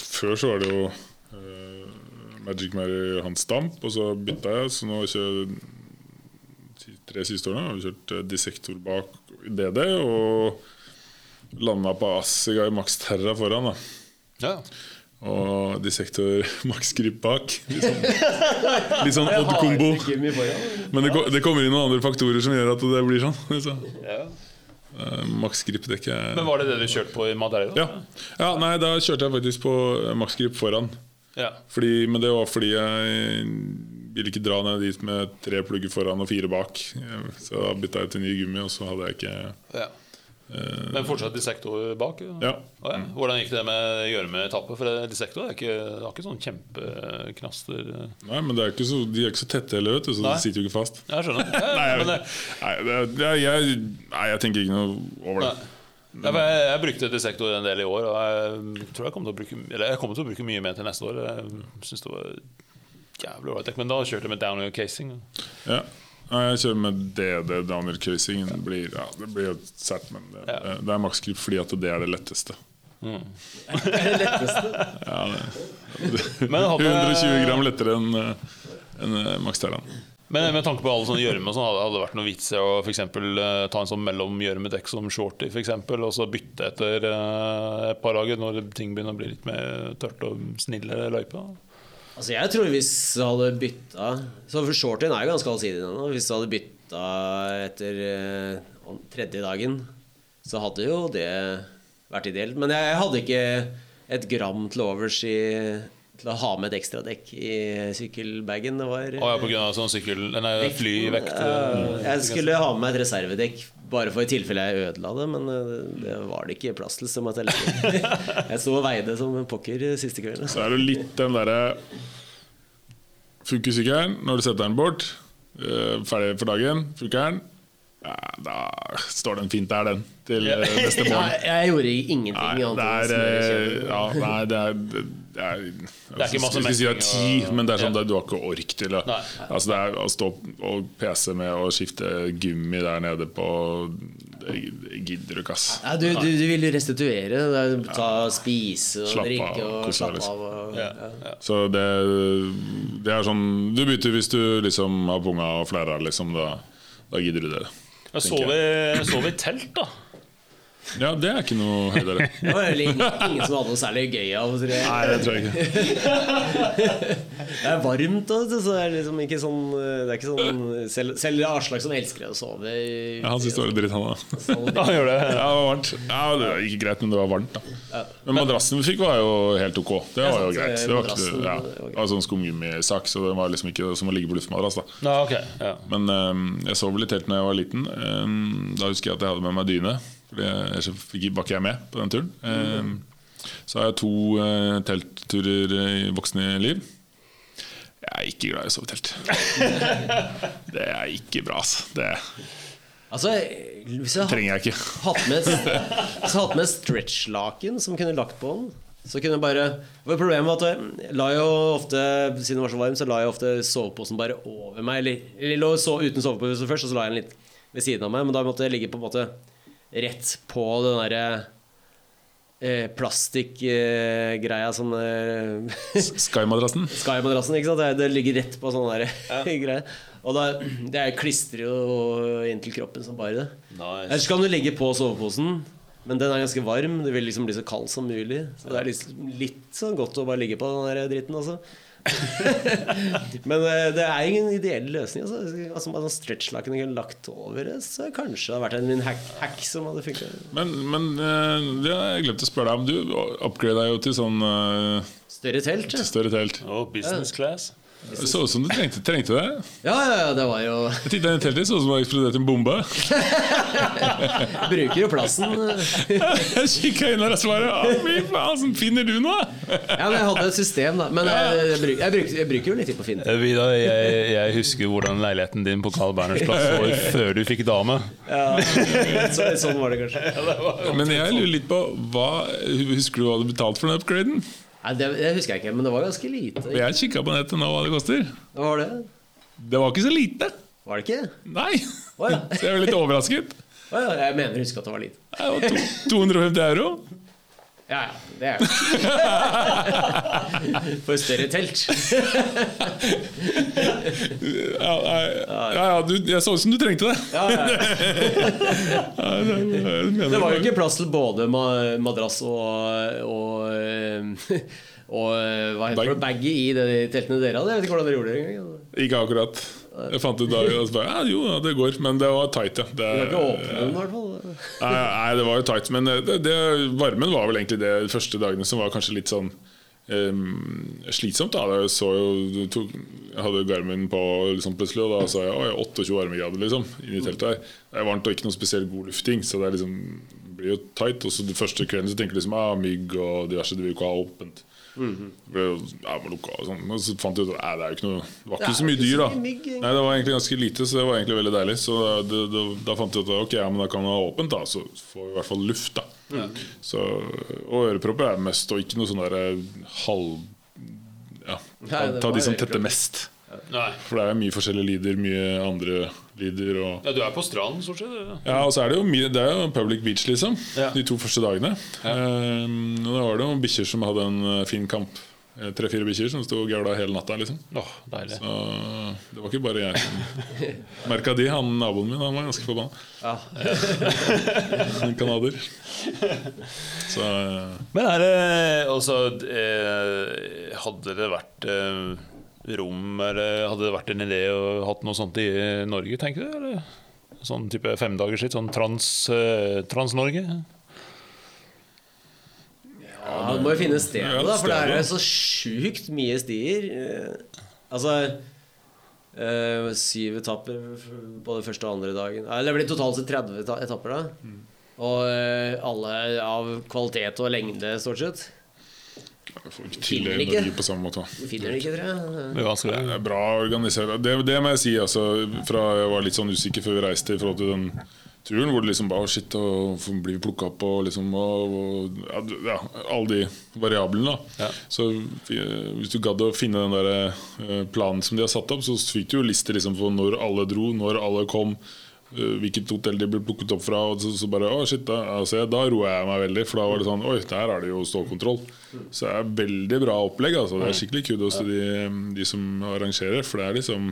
før så var det jo uh, Magic Mary Hans Stamp, og så bytta jeg. Så nå kjører jeg de tre siste årene har vi kjørt uh, Dissektor bak DD og landa på Assigai Max Terra foran. da Ja. Og Dissektor Max Grip bak. Litt sånn, litt sånn odd kombo. Men det, det kommer inn noen andre faktorer som gjør at det blir sånn. Så, Ja. eh, Max Grip-dekket Men var det det du kjørte på i Madeira? Ja. ja, nei, da kjørte jeg faktisk på Max Grip foran. ja. Fordi, men det var fordi jeg ville ikke dra ned dit med tre plugger foran og fire bak. Så da bytta jeg til ny gummi, og så hadde jeg ikke ja. Men fortsatt dissektor bak? Ja. Å, ja. Hvordan gikk det med gjørmeetappe? For det- dissektor er ikke, har ikke sånn kjempeknaster Nei, men det er så, de er ikke så tette heller, vet du, så de sitter jo ikke fast. Jeg skjønner. Nei, jeg, men nei, det, jeg, nei, jeg tenker ikke noe over det. Ja, jeg, jeg brukte dissektor en del i år, og jeg tror jeg kommer til å bruke, eller jeg kommer til å bruke mye mer til neste år. Jeg synes det var jævlig ålreit men da kjørte jeg med downhill casing. Ja. Jeg kjører med DD Daniel casing. Det blir, ja, det blir jo sært, men det, Ja. det er maksgrip fordi at det er det letteste. Det letteste. Ja, det, det, 120 gram lettere enn en, eh, Max Terland. Men med tanke på alle sånne gjørme, så hadde det vært noe vits i å for eksempel, eh, ta en sånn mellomgjørmedekk som shorty, for eksempel, og så bytte etter eh, et par dager når ting begynner å bli litt mer tørt og snillere løype. Altså jeg tror hvis du hadde bytta Så for shortien er jo ganske allsidig. Hvis du hadde bytta etter eh, tredje dagen, så hadde jo det vært ideelt. Men jeg, jeg hadde ikke et gram til overs i, til å ha med et ekstra dekk i sykkelbagen. Det var Og ja, på grunn av sånn sykkel... Nei, flyvekt. Eh, jeg skulle ha med et reservedekk bare for i tilfelle jeg ødela det, men eh, det var det ikke plass til. som at jeg Jeg sto og veide som en pokker siste kvelden. Så er det litt den derre Funker sykkelen når du setter den bort? eh, Ferdig for dagen? Funker den? Ja, da står den fint der, den. Til neste morgen. Ja, jeg gjorde ingenting Nei, det er, eh, ja, nei, det er, det er, er ikke masse Jeg skal si det er ti, men det er sånn Ja. du har ikke ork til det. Nei. altså det er Å stå og pese med å skifte gummi der nede på Det gidder du ikke, ass. Nei, du, du, du vil restituere. det er Ta, spise og slapp drikke og slappe av. Og, Ja. Så det, det er sånn Du bytter hvis du liksom har punga og flæra, liksom. Da, da gidder du det. Jeg vi sov i telt, da. Ja, det er ikke noe høydere. Det var ingen, ingen som hadde noe særlig gøy av det. Nei, det tror jeg ikke. Det er varmt, og så det er liksom ikke sånn Det er ikke sånn Selv, selv Aslak som elsker å sove Ja, han syntes det var litt dritt, han da. Ja, han gjør det. Ja, det var varmt. Ja, det var ikke greit, men det var varmt, da. Men madrassen vi fikk, var jo helt ok. Det var jo greit. Det var, ikke, ja, det var sånn skumgummisak, så det var liksom ikke som å ligge på luftmadrass. da Ja, ok. Men øhm, jeg sov litt helt da jeg var liten. Øhm, da husker jeg at jeg hadde med meg dyne. Fordi ellers var ikke jeg med på den turen. Øhm, så har jeg to øh, teltturer i voksne liv. Jeg er ikke glad i å sove i telt. Det er ikke bra, altså. Det Altså, hvis jeg trenger jeg ikke. hatt med, hvis jeg hadde hatt med stretchlaken som kunne lagt på den så kunne jeg bare for Problemet var at jeg la jo ofte Siden det var så varm, så la jeg ofte soveposen bare over meg. Eller, eller lå så uten sovepose først, og så la jeg den litt ved siden av meg. Men da måtte jeg ligge på en måte rett på den derre eh, plastikkgreia som eh, Sky-madrassen. Sky-madrassen, ikke sant? Det, det ligger rett på sånn der greie. Og da, det er klistrer jo inntil kroppen som bare det. Nice. Ellers kan du legge på soveposen, men den er ganske varm. Du vil liksom bli så kald som mulig. Så det er liksom litt sånn godt å bare ligge på den der dritten, altså. men eh, det er ingen ideell løsning. Altså, altså bare sånn Stretchlaken kunne lagt over det, så kanskje det hadde vært en hack, hack som hadde funka. Men, men eh, det har jeg glemt å spørre deg om. Du upgrada jo til sånn eh, Større telt. større telt. Og business class. Det så ut som du trengte, trengte det. Ja, ja, ja, det var jo Jeg tittet inn i teltet, så ut som det var eksplodert en bombe. Bruker jo plassen. Jeg kikka inn der og svarte Fy faen, sånn finner du noe? Ja, men jeg hadde et system, da. Men jeg, jeg, jeg, bruker, jeg bruker jo litt tid på å finne det. Eh, Vidar, jeg, jeg husker hvordan leiligheten din på Carl Berners plass var før du fikk dame. Ja, så, sånn var det kanskje. Men jeg lurer litt på hva, Husker du hva du betalte for den upgraden? Nei, det, det husker jeg ikke, men det var ganske lite. Jeg kikka på nettet nå hva det koster. Hva var det? Det var ikke så lite. Var det ikke? Nei. Oh, ja. Så jeg var litt overrasket. Oh, ja, jeg mener å huske at det var lite. Det var to, 250 euro. Ja, ja. Det er det. For større telt. Ja, ja, ja, du, jeg så ut som du trengte det. Ja, ja. Ja, det, Det var jo ikke plass til både madrass og, og, og hva heter det, baggy i de teltene dere hadde. Jeg vet ikke hvordan dere gjorde det engang. Ikke akkurat. Jeg fant ut da bare, ja, Jo, det går. Men det var tight, ja. Det, Du kan ikke åpne den, i hvert fall. Nei, nei, det var jo tight. Men det, det, varmen var vel egentlig det de første dagene som var kanskje litt sånn Um, slitsomt. da Jeg så jo tok, hadde Garmin på liksom plutselig, og da sa jeg «Oi, 28 varmegrader liksom, inni teltet her. Det er varmt og ikke noe spesielt god lufting, så det er liksom, blir jo tight. Og så de første kvelden så tenker du liksom ah, mygg og diverse, du vil jo ikke ha åpent. Det -hmm. og sånn. Så fant jeg ut at det er ikke noe Det var Det ikke er så mye dyr, da. mygg. Nei, det var egentlig ganske lite, så det var egentlig veldig deilig. Så det, det, da fant jeg ut at ok, ja, men da kan vi ha åpent, da, så får vi i hvert fall luft. da så, Og ørepropper er mest, og ikke noe sånn derre halv Ja, ta, ta de som tetter mest. Nei. For det er mye forskjellige lyder, mye andre lyder. Og, Ja, du er på stranden, stort sett. ja. ja, og så er det jo mye Det er jo public beach, liksom. Ja. De to første dagene. Ehm, og da var det jo bikkjer som hadde en eh, fin kamp. Eh, Tre-fire bikkjer som sto og gaula hele natta, liksom. Åh, deilig. Så det var ikke bare jeg som merka de. Han naboen min han var ganske forbanna. Ja. En Canadier. Så eh, Men er det altså eh, Hadde det vært rom eller hadde det vært en idé å hatt noe sånt i Norge, tenker du? Eller? Sånn type femdagers skitt? Sånn trans, eh, Trans-Norge? Ja, man må jo finne stedet, Ja, da, for det er jo så sjukt mye stier. Eh, Altså eh, Syv etapper på den første og andre dagen. Eller det blir totalt sett 30 etapper, da. Mm. Og alle av kvalitet og lengde, stort sett. jeg får ikke til Finner det ikke. Norge på samme måte. Finner det ikke, tror jeg. Det er vanskelig. Det er bra organisert. Det, det må jeg si. Altså, fra jeg var litt sånn usikker før vi reiste i forhold til den turen, hvor det liksom bare «Å, shit, og blir plukka opp og liksom og, og, ja, ja, alle de variablene. da Ja. Så hvis du gadd å finne den der eh, planen som de har satt opp, så fikk du jo lister liksom for når alle dro, når alle kom. Eh, Hvilket hotell de ble plukket opp fra. Og så, så bare, å shit, da, altså, da roa jeg meg veldig. For da var det sånn Oi, der er det jo stålkontroll. Så det er veldig bra opplegg. Altså. Det er skikkelig kudos til de, de som arrangerer. For det er liksom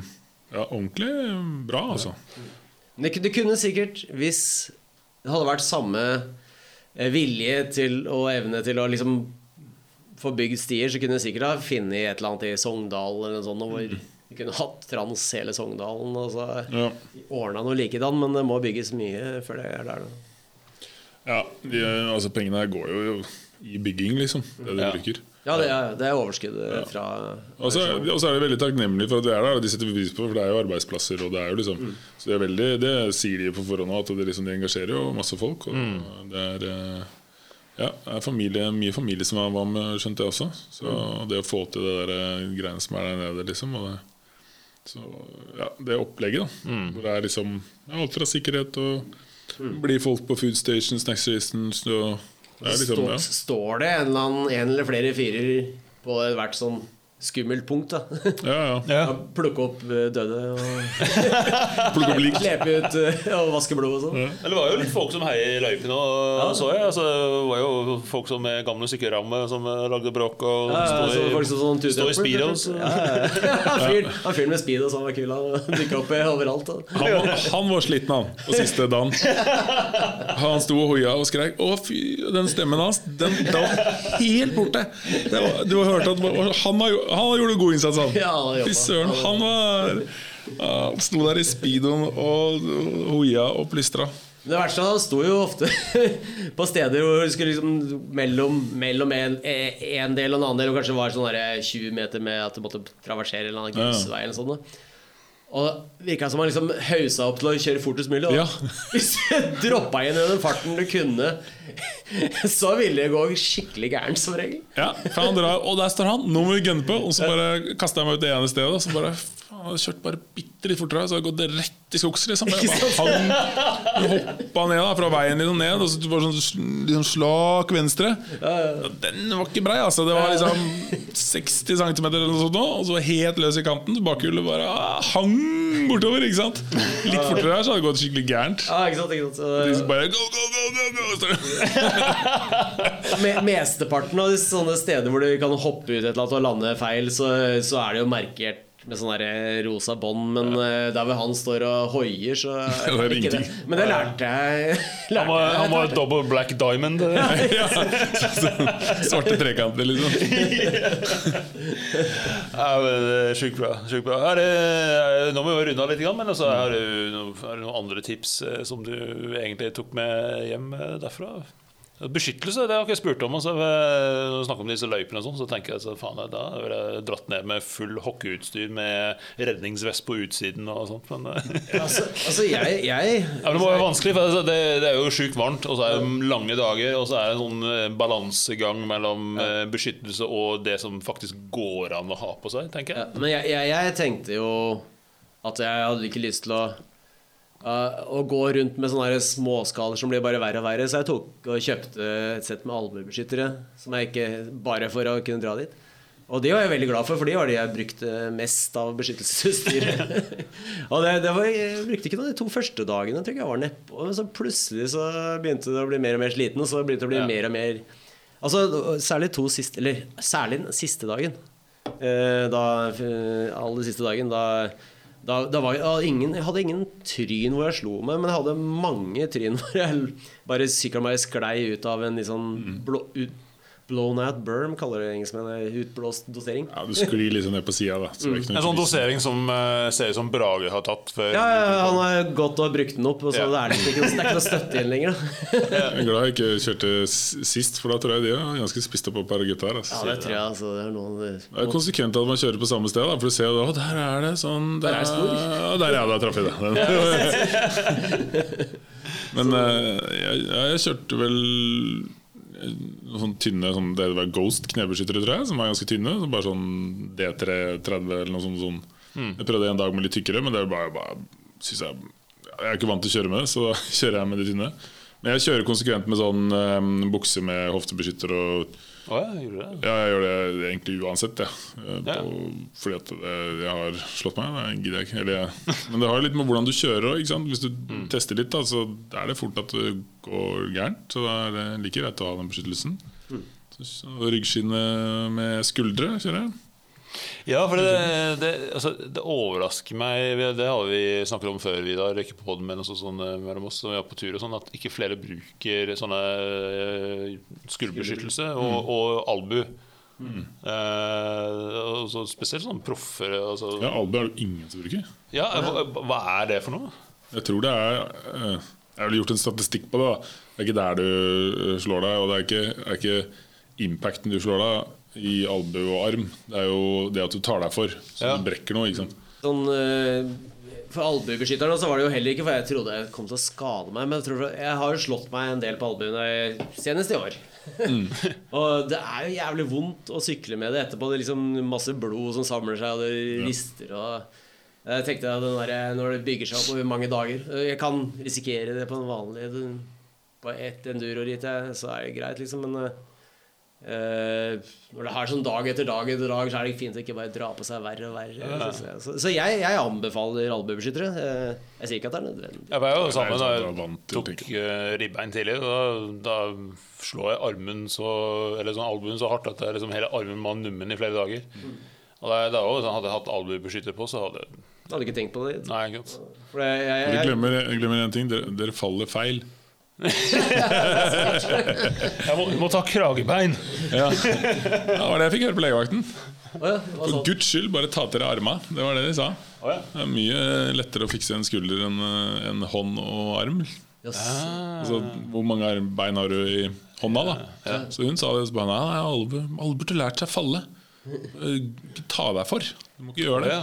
ja, ordentlig bra, altså. Det kunne sikkert, hvis det hadde vært samme eh, vilje til og evne til å liksom få bygd stier, så kunne du sikkert ha funnet et eller annet i Sogndal eller noe sånt, hvor vi kunne hatt trans hele Sogndalen og så Ja. ordna noe likedan, men det må bygges mye før det er der. Da. Ja, de, altså Pengene her går jo i bygging, liksom. Det de Ja. bruker. Ja, det er, det er overskuddet fra Og så er de veldig takknemlige for at vi er der. De setter pris på For det er jo arbeidsplasser. Og det er jo liksom Så det, er veldig Det sier de på forhånd at de, liksom, de engasjerer jo masse folk. Og det er eh, Ja, det er familie, mye familie som var med, skjønte jeg også. Så det å få til det der eh, greiene som er der nede, liksom og det, Så ja, det opplegget, da. Hvor det er liksom ja, alt fra sikkerhet og blir folk på food stations, snack stations og det er liksom, ja. Står det en eller, annen, en eller flere fyrer på hvert sånn skummelt punkt. da Ja, ja. Ja. Ja, Plukke opp eh, døde og Plukke opp lik. klepe ut eh, og vaske blod og sånn. Ja. det var jo litt folk som heier i løypene, og så jeg. Altså, det var jo folk som med gamle sykkelrammer som eh, lagde bråk og Ja, ja, stod i, folk som sånn stod i speedos. Ja, ja, ja. Fyren han fyren med speedo som var kul. Han dukka opp overalt. Han, var- han var sliten, han, på siste dagen. Han sto og hoia og skrek. Å, fy, den stemmen hans, den, den var helt borte. Det var, du har hørt at han har, jo- han gjorde en god innsats, han. Ja. Fy søren, han var ja, sto der i speedoen og hoia og plystra. Det verste er at han sto jo ofte på steder hvor det skulle liksom mellom, mellom en, en del og en annen del, og kanskje var sånn 20 meter med at du måtte traversere en eller annen Ja. eller sånn. da. Og det virka som han liksom hausa opp til å kjøre fortest mulig. Ja. Hvis du droppa inn i den farten du kunne, så ville det gå skikkelig gærent, som regel. Ja, for han drar, og der står han, nå må vi gunne på. Og så bare kaster jeg meg ut det ene stedet. Og så bare jeg hadde kjørt bare bitte litt fortere, så hadde gått rett i skogs. Liksom. Jeg bare hang, hoppa ned da, fra veien liksom ned, og så bare sånn liksom slak venstre. Og Den var ikke brei, altså. Det var liksom 60 cm eller noe sånt, nå, og så helt løs i kanten. Så Bakhjulet bare ah, hang bortover. ikke sant? Litt fortere her, så hadde det gått skikkelig gærent. Ja, ikke sant, ikke sant? Så, så bare go, go, go, go, go, Mesteparten av sånne steder hvor du kan hoppe ut et eller annet og lande feil, så, så er det jo markert med sånn der rosa bånd, men eh, der hvor han står og hoier, så Det det det. Men det lærte jeg. Han var, jeg han var double black diamond. Ja, Svarte trekanter, liksom. Ja, men er Sjukt bra. Sjukt bra. Er det, nå må vi runde av litt, men altså, er, det, noen andre tips eh, som du egentlig tok med hjem eh, derfra? Beskyttelse det har ikke jeg spurt om. Altså, når vi snakker om disse løypene, og sånn, så tenker jeg så faen, da ville jeg dratt ned med full hockeyutstyr med redningsvest på utsiden og sånt. Men, eh, Altså, altså jeg, jeg ja, men det må være vanskelig, for altså, det, det er jo sjukt varmt, og så er det lange dager, og så er det en sånn eh, balansegang mellom ja. beskyttelse og det som faktisk går an å ha på seg, tenker Ja, jeg. men jeg, jeg, jeg tenkte jo at jeg hadde ikke lyst til å uh, Å gå rundt med sånne småskaler som blir bare verre og verre. Så jeg tok og kjøpte et sett med albuebeskyttere. Som jeg ikke Bare for å kunne dra dit. Og de var jeg veldig glad for, for de var de jeg brukte mest av beskyttelsesutstyr. og det, det var, jeg brukte ikke noe de to første dagene, tror jeg jeg var nedpå. Men så plutselig så begynte det å bli mer og mer sliten, og så begynte det å bli Ja. mer og mer Altså særlig to siste Eller særlig den siste dagen. Uh, da, uh, aller siste dagen Da, da, da var jeg, ingen, jeg hadde ingen tryn hvor jeg slo meg, men jeg hadde mange tryn hvor jeg bare sykla meg sklei ut av en litt sånn blå, ut, blown out berm, kaller det engelskmennene. Utblåst dosering. Ja, du sklir liksom ned på sida, da. Så det er En sånn dosering som uh, ser ut som Brage har tatt før. Ja, ja, han har gått og brukt den opp, og så Ja. det er liksom ikke, det er ikke noe støtte igjen lenger. Da. Jeg er glad jeg ikke kjørte sist, for da tror jeg de er ganske spist opp av par her. Altså. Ja, det tror jeg altså, det er noen, Det er konsekvent at man kjører på samme sted, da, for du ser jo at der er det sånn Der, Der er spor. Ja, der ja, der traff jeg det. Men uh, jeg, jeg kjørte vel eh, sånne tynne sånn, Det var Ghost knebeskyttere, tror jeg, som var ganske tynne. Så bare sånn D330 eller noe sånt. Sånn. Jeg prøvde en dag med litt tykkere, men det er bare, bare synes jeg, jeg er ikke vant til å kjøre med det, så da kjører jeg med de tynne. Men jeg kjører konsekvent med sånn um, bukse med hoftebeskytter og Å ja, gjorde du det? ja, jeg gjør det egentlig uansett, jeg. Eh, Ja. på- Fordi at eh, jeg har slått meg. Det gidder jeg ikke. Eller, men det har litt med hvordan du kjører òg. Hvis du Mm. tester litt, da, så er det fort at det går gærent. Så da er det like greit å ha den beskyttelsen. Mm. Så, så Ryggskinne med skuldre kjører jeg. Ja, for det, det, altså, det overrasker meg Det har vi snakket om før, Vidar, ikke på poden, men også sånn eh, mellom oss som vi er på tur og sånn, at ikke flere bruker sånne eh, skulderbeskyttelse og, og albu. Mm. Uh, så spesielt sånn proffer altså, Ja, Albu er det ingen som bruker. ja, hva, hva er det for noe? Jeg tror det er Jeg har gjort en statistikk på det. da Det er ikke der du slår deg, og det er ikke, er ikke impacten du slår deg i albue og arm. Det er jo det at du tar deg for, så Ja. du brekker noe. ikke sant? Sånn, eh, for albuebeskytteren så var det jo heller ikke for jeg trodde jeg kom til å skade meg. Men jeg, tror, jeg har jo slått meg en del på albuene senest i år. og det er jo jævlig vondt å sykle med det etterpå. Det er liksom masse blod som samler seg, og det rister. og Jeg tenkte at den der, Når det bygger seg opp over mange dager Jeg kan risikere det på en vanlig På ett enduro-ritt, så er det greit, liksom. Men eh, eh, Når det er sånn dag etter dag etter dag, så er det fint å ikke bare dra på seg verre og verre. Ja. jeg. Så, så jeg, jeg anbefaler albuebeskyttere. Uh, Jeg sier ikke at det er nødvendig. Jeg var jo det sammen da sånn jeg tok eh, ribbein tidlig. Da, da slår jeg armen så Eller sånn albuen så hardt at det er liksom hele armen var nummen i flere dager. Og da, da også, sånn, Hadde jeg hatt albuebeskytter på, så hadde Jeg hadde ikke tenkt på det. Nei, ikke sant. For jeg, jeg, jeg, glemmer, jeg glemmer en ting. Dere, dere faller feil. Jeg må, må ta kragebein. Ja. Det var det jeg fikk høre på legevakten. Oh ja, For guds skyld, bare ta til deg arma. Det var det de sa. Oh ja. Det er mye lettere å fikse en skulder enn eh, en hånd og arm. Yes. Altså, hvor mange bein har du i hånda, da? Så hun sa det. Så bare, nei, alle, alle burde lært seg falle. Eh, Ikke ta deg for. Du må ikke gjøre det.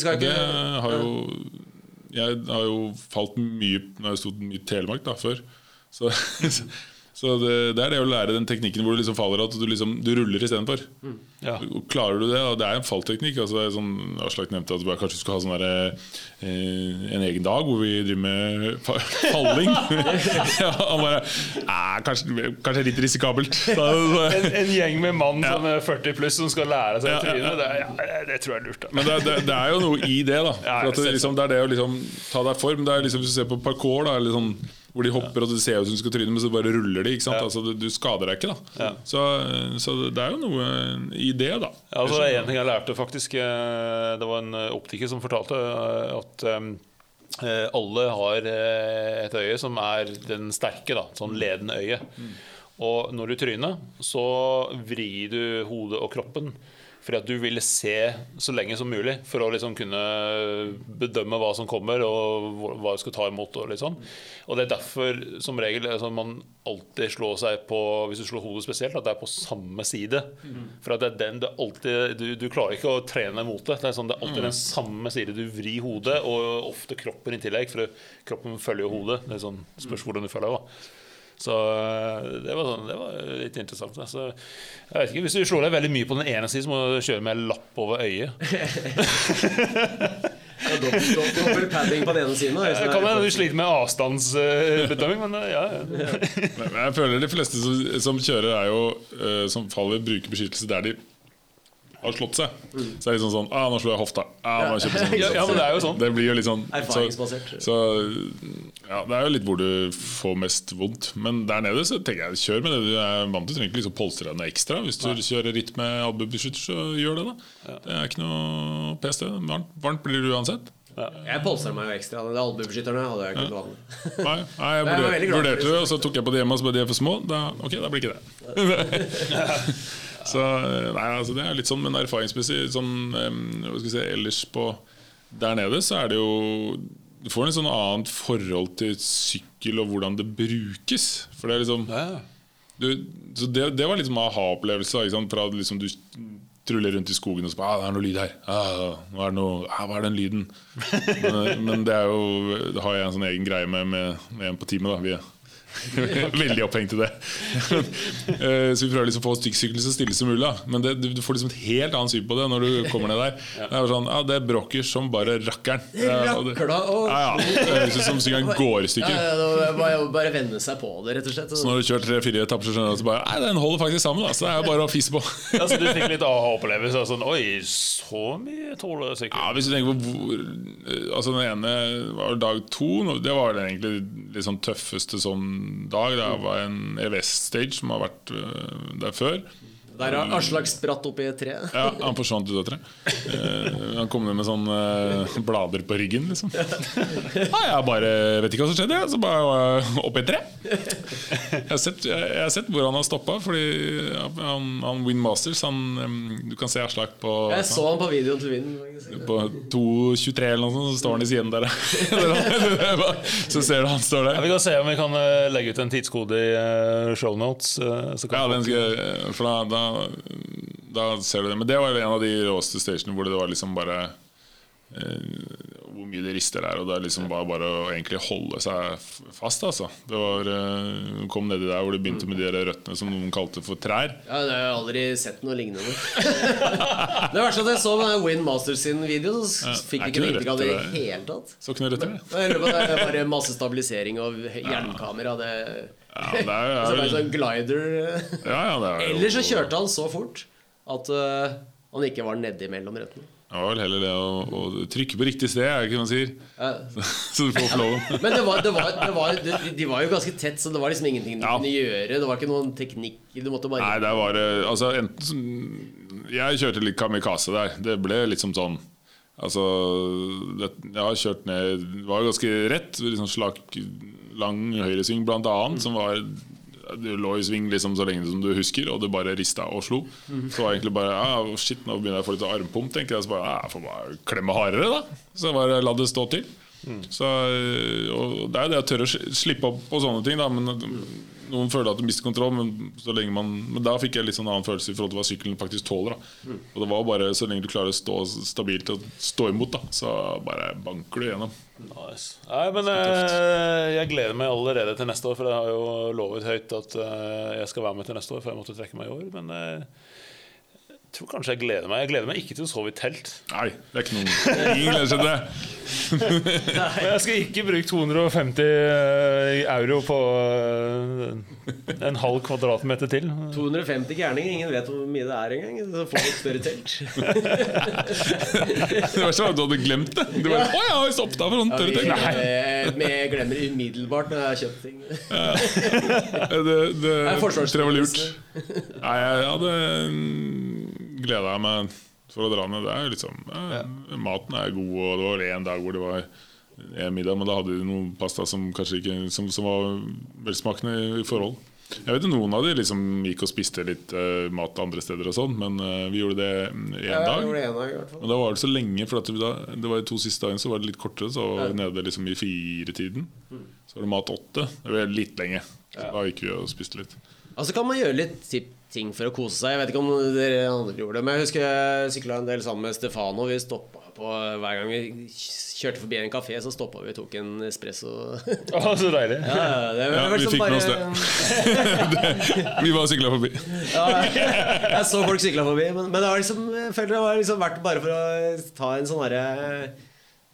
Skal Det har jo Jeg har jo falt mye når jeg sto i Telemark da, før. Så, så det, det er det å lære den teknikken hvor du liksom faller at du, liksom, du ruller istedenfor. Ja. Og Klarer du det, og det er en fallteknikk altså det er sånn, Aslak nevnte at vi kanskje skulle ha sånn der, eh, en egen dag hvor vi driver med fa falling. ja, han bare "Nei, kanskje, kanskje litt risikabelt. Så, så, En, en gjeng med mann Ja. som er 40 pluss som skal lære seg Ja, ja, ja. trynet, det, ja, det tror jeg er lurt. Da. Men det, det, det er jo noe i det, da. Ja, For at det, liksom, det er det å liksom ta deg form. Det er liksom, Hvis du ser på parkour, da, eller sånn, hvor de hopper og du ser ut som du skal tryne, men så bare ruller de. Altså, du, skader deg ikke. da så, så det er jo noe i det, da. Altså, en ting jeg lærte faktisk eh, Det var en eh, optiker som fortalte eh, at alle har et øye som er den sterke, da, sånn ledende øye. Og når du tryner, så vrir du hodet og kroppen fordi at du vil se så lenge som mulig for å liksom kunne bedømme hva som kommer og hva- du skal ta imot. Og, sånn. og det er derfor som regel altså, man alltid slår seg på Hvis du slår hodet spesielt, at det er på samme side. For at det er den det er alltid, du, du klarer ikke å trene mot det. Det er, sånn, det er alltid den samme side. Du vrir hodet, og ofte kroppen i tillegg. For kroppen følger jo hodet. Det er sånn, spørs hvordan du føler det. Så øh, det var, sånn, det var litt interessant. Altså, jeg vet ikke, Hvis du slår deg veldig mye på den ene siden, så må du kjøre med lapp over øyet. Ja, dobbel, dobbel, dobbel padding på den ene siden. Det kan hende du sliter med avstandsbedømming, men øh, ja. ja. Men jeg føler de fleste som, som kjører, er jo eh, som faller, bruker beskyttelse der de har slått seg. Så det er litt sånn sånn ah, 'Nå slo jeg hofta'. Ah, nå jeg sånn. Ja, ja, men det er jo sånn. Det blir jo litt sånn Erfaringsbasert. så ja, Det er jo litt hvor du får mest vondt. Men der nede så tenker jeg kjør med det du er vant til. Du trenger ikke liksom polstre deg noe ekstra. Hvis du kjører ritt med albuebeskytter, så gjør det, da. Det er ikke noe pes, det. Varmt, varmt blir det uansett. Jeg polstrer meg jo ekstra. De albuebeskytterne hadde jeg ikke noe vanlig. Nei, nei jeg vurderte, glad vurderte det. det, og så tok jeg på det hjemme, og så ble de for små. Da, ok, da blir ikke det. så nei, altså det er litt sånn, men erfaringsmessig sånn, hva skal jeg si, ellers på der nede, så er det jo Du får en sånn annet forhold til sykkel og hvordan det brukes. For det er liksom Ja. du, så det, det var liksom aha-opplevelse. Fra liksom du truller rundt i skogen og så bare ah, 'Det er noe lyd her. Ah, nå er noe, ah, hva er den lyden?' men, men det er jo Det har jeg en sånn egen greie med, med, med en på teamet. da Vi veldig opphengt i det. Eh, så vi prøver liksom å få stykksykkelen så stille som mulig. Men det, du, du får liksom et helt annet syn på det når du kommer ned der. Det er sånn, ja, det bråker som bare rakkeren. Ja, og det- Ja, ja. Det høres ut som sykkelen går i Ja, stykker. ja, må jeg bare venne seg på det, rett og slett. Så når du kjører tre-fire etapper, så skjønner du at det bare, nei, den holder faktisk sammen. Da. Så det er bare å fise på. Altså, du fikk litt aha-opplevelse. Sånn, Oi, så mye tåler sykkel. Ja, Hvis du tenker på hvor eh, Altså Den ene var dag to. Det var egentlig litt sånn tøffeste sånn dag. Det var en EVS-stage som har vært øh, der før. Der har Aslak spratt opp i et tre. Ja, Han forsvant ut av treet. Uh, han kom ned med sånne uh, blader på ryggen, liksom. Ja, jeg bare vet ikke hva som skjedde, jeg. Så bare uh, opp i et tre. Jeg har sett, jeg, jeg har sett hvor han har stoppa, fordi han, han Win Masters han, um, Du kan se Aslak på Jeg så han på videoen til vinden på 2.23 eller noe sånt, så står han i siden der. så ser du han står Ja, der. vi kan se om vi kan eh, legge ut en tidskode i show shownotes. eh, så kan Ja, den skal, for da, da, da ser du det. Men det var en av de råeste stationene hvor det var liksom bare hvor mye det rister der. Og det er liksom bare, bare å egentlig holde seg fast, altså. Det var eh, Kom nedi der hvor det begynte med de der røttene som noen kalte for trær. Ja, det har jeg aldri sett noe lignende. det verste at jeg så med Win Masters sin video, så fikk jeg ikke noe det inntrykk av det i det hele tatt. Så ikke noe rett til det. Det bare masse stabilisering og hjelmkamera. Det, Ja, det er, så er, vel- sånn glider ja, ja, det er Eller så kjørte han så fort at uh, han ikke var nedi mellom rettene. Det var vel heller det å, å trykke på riktig sted, er det ikke det man sier? Ja. Så du får flowen. Men det var, det var, det var, de, de var jo ganske tett, så det var liksom ingenting du Ja. kunne gjøre. Det var ikke noen teknikk. Du måtte bare Nei, der var det Altså, enten Jeg kjørte litt kamikaze der. Det ble liksom sånn Altså det, Jeg har kjørt ned Det var ganske rett. Liksom slak, lang høyresving, blant annet, som var du lå i sving liksom så lenge som du husker, og du bare rista og slo. Så var jeg egentlig bare ja, Shit, nå begynner jeg å få litt armpump. Tenker jeg Så bare, ja, jeg får bare klemme hardere, da. Så bare la det stå til. Så, og Det er det å tørre å slippe opp på sånne ting. Da, men Noen føler at du mister kontroll, men, man, men da fikk jeg litt sånn annen følelse i forhold til hva sykkelen faktisk tåler. Da. Og det var bare Så lenge du klarer å stå stabilt og stå imot, da, så bare banker du gjennom. Nice. Nei, men eh, jeg gleder meg allerede til neste år, for jeg har jo lovet høyt at eh, jeg skal være med til neste år, for jeg måtte trekke meg i år. Men eh, tror kanskje jeg gleder meg. Jeg gleder meg ikke til å sove i telt. Nei, det er ikke noe Ingen gleder seg til det. Men jeg skal ikke bruke 250 euro på eh, en halv kvadratmeter til. 250 gærninger, ingen vet hvor mye det er engang. Så får du et større telt. Det var sånn at du hadde glemt det. Du bare, Å, jeg har stoppet deg for noen tørre telt. Eh, Vi jeg glemmer det umiddelbart når jeg har kjøpt ting. Det, det, er det jeg var lurt. Nei, jeg hadde gleda meg for å dra ned. Det er jo liksom ja, Maten er god, og det var en dag hvor det var en middag, men da hadde de noe pasta som kanskje ikke Som, som var velsmakende i forhold. Jeg vet Noen av de liksom gikk og spiste litt uh, mat andre steder, og sånn men uh, vi gjorde det én Ja, dag. det en dag i hvert fall. Og da var det så lenge, for at det, da, det var de to siste dagene så var det litt kortere. Så var vi nede liksom i firetiden. Så var det mat åtte. Det var litt lenge. Så da gikk vi og spiste litt. Altså kan man gjøre litt tipp ting for å kose seg. Jeg vet ikke om dere andre gjorde det, men jeg husker jeg sykla en del sammen med Stefano. Vi stoppa på Hver gang vi kjørte forbi en kafé, så stoppa vi og tok en espresso. Oh, så deilig. Ja, det var Ja, vi fikk fikk med oss det. Vi bare sykla forbi. Ja, jeg, jeg så folk sykla forbi, men, men det var liksom, jeg følte det var liksom verdt bare for å ta en sånn herre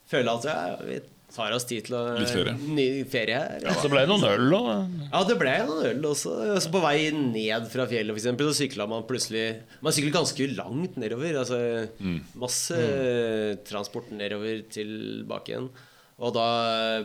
Føle at ja, vi tar oss tid til å Litt ferie. Ny ferie her. Ja. Så ble det noen øl òg. Ja, det ble noen øl også. Altså, på vei ned fra fjellet for eksempel, så sykla man plutselig Man sykler ganske langt nedover. Altså Masse transport nedover tilbake igjen. Og da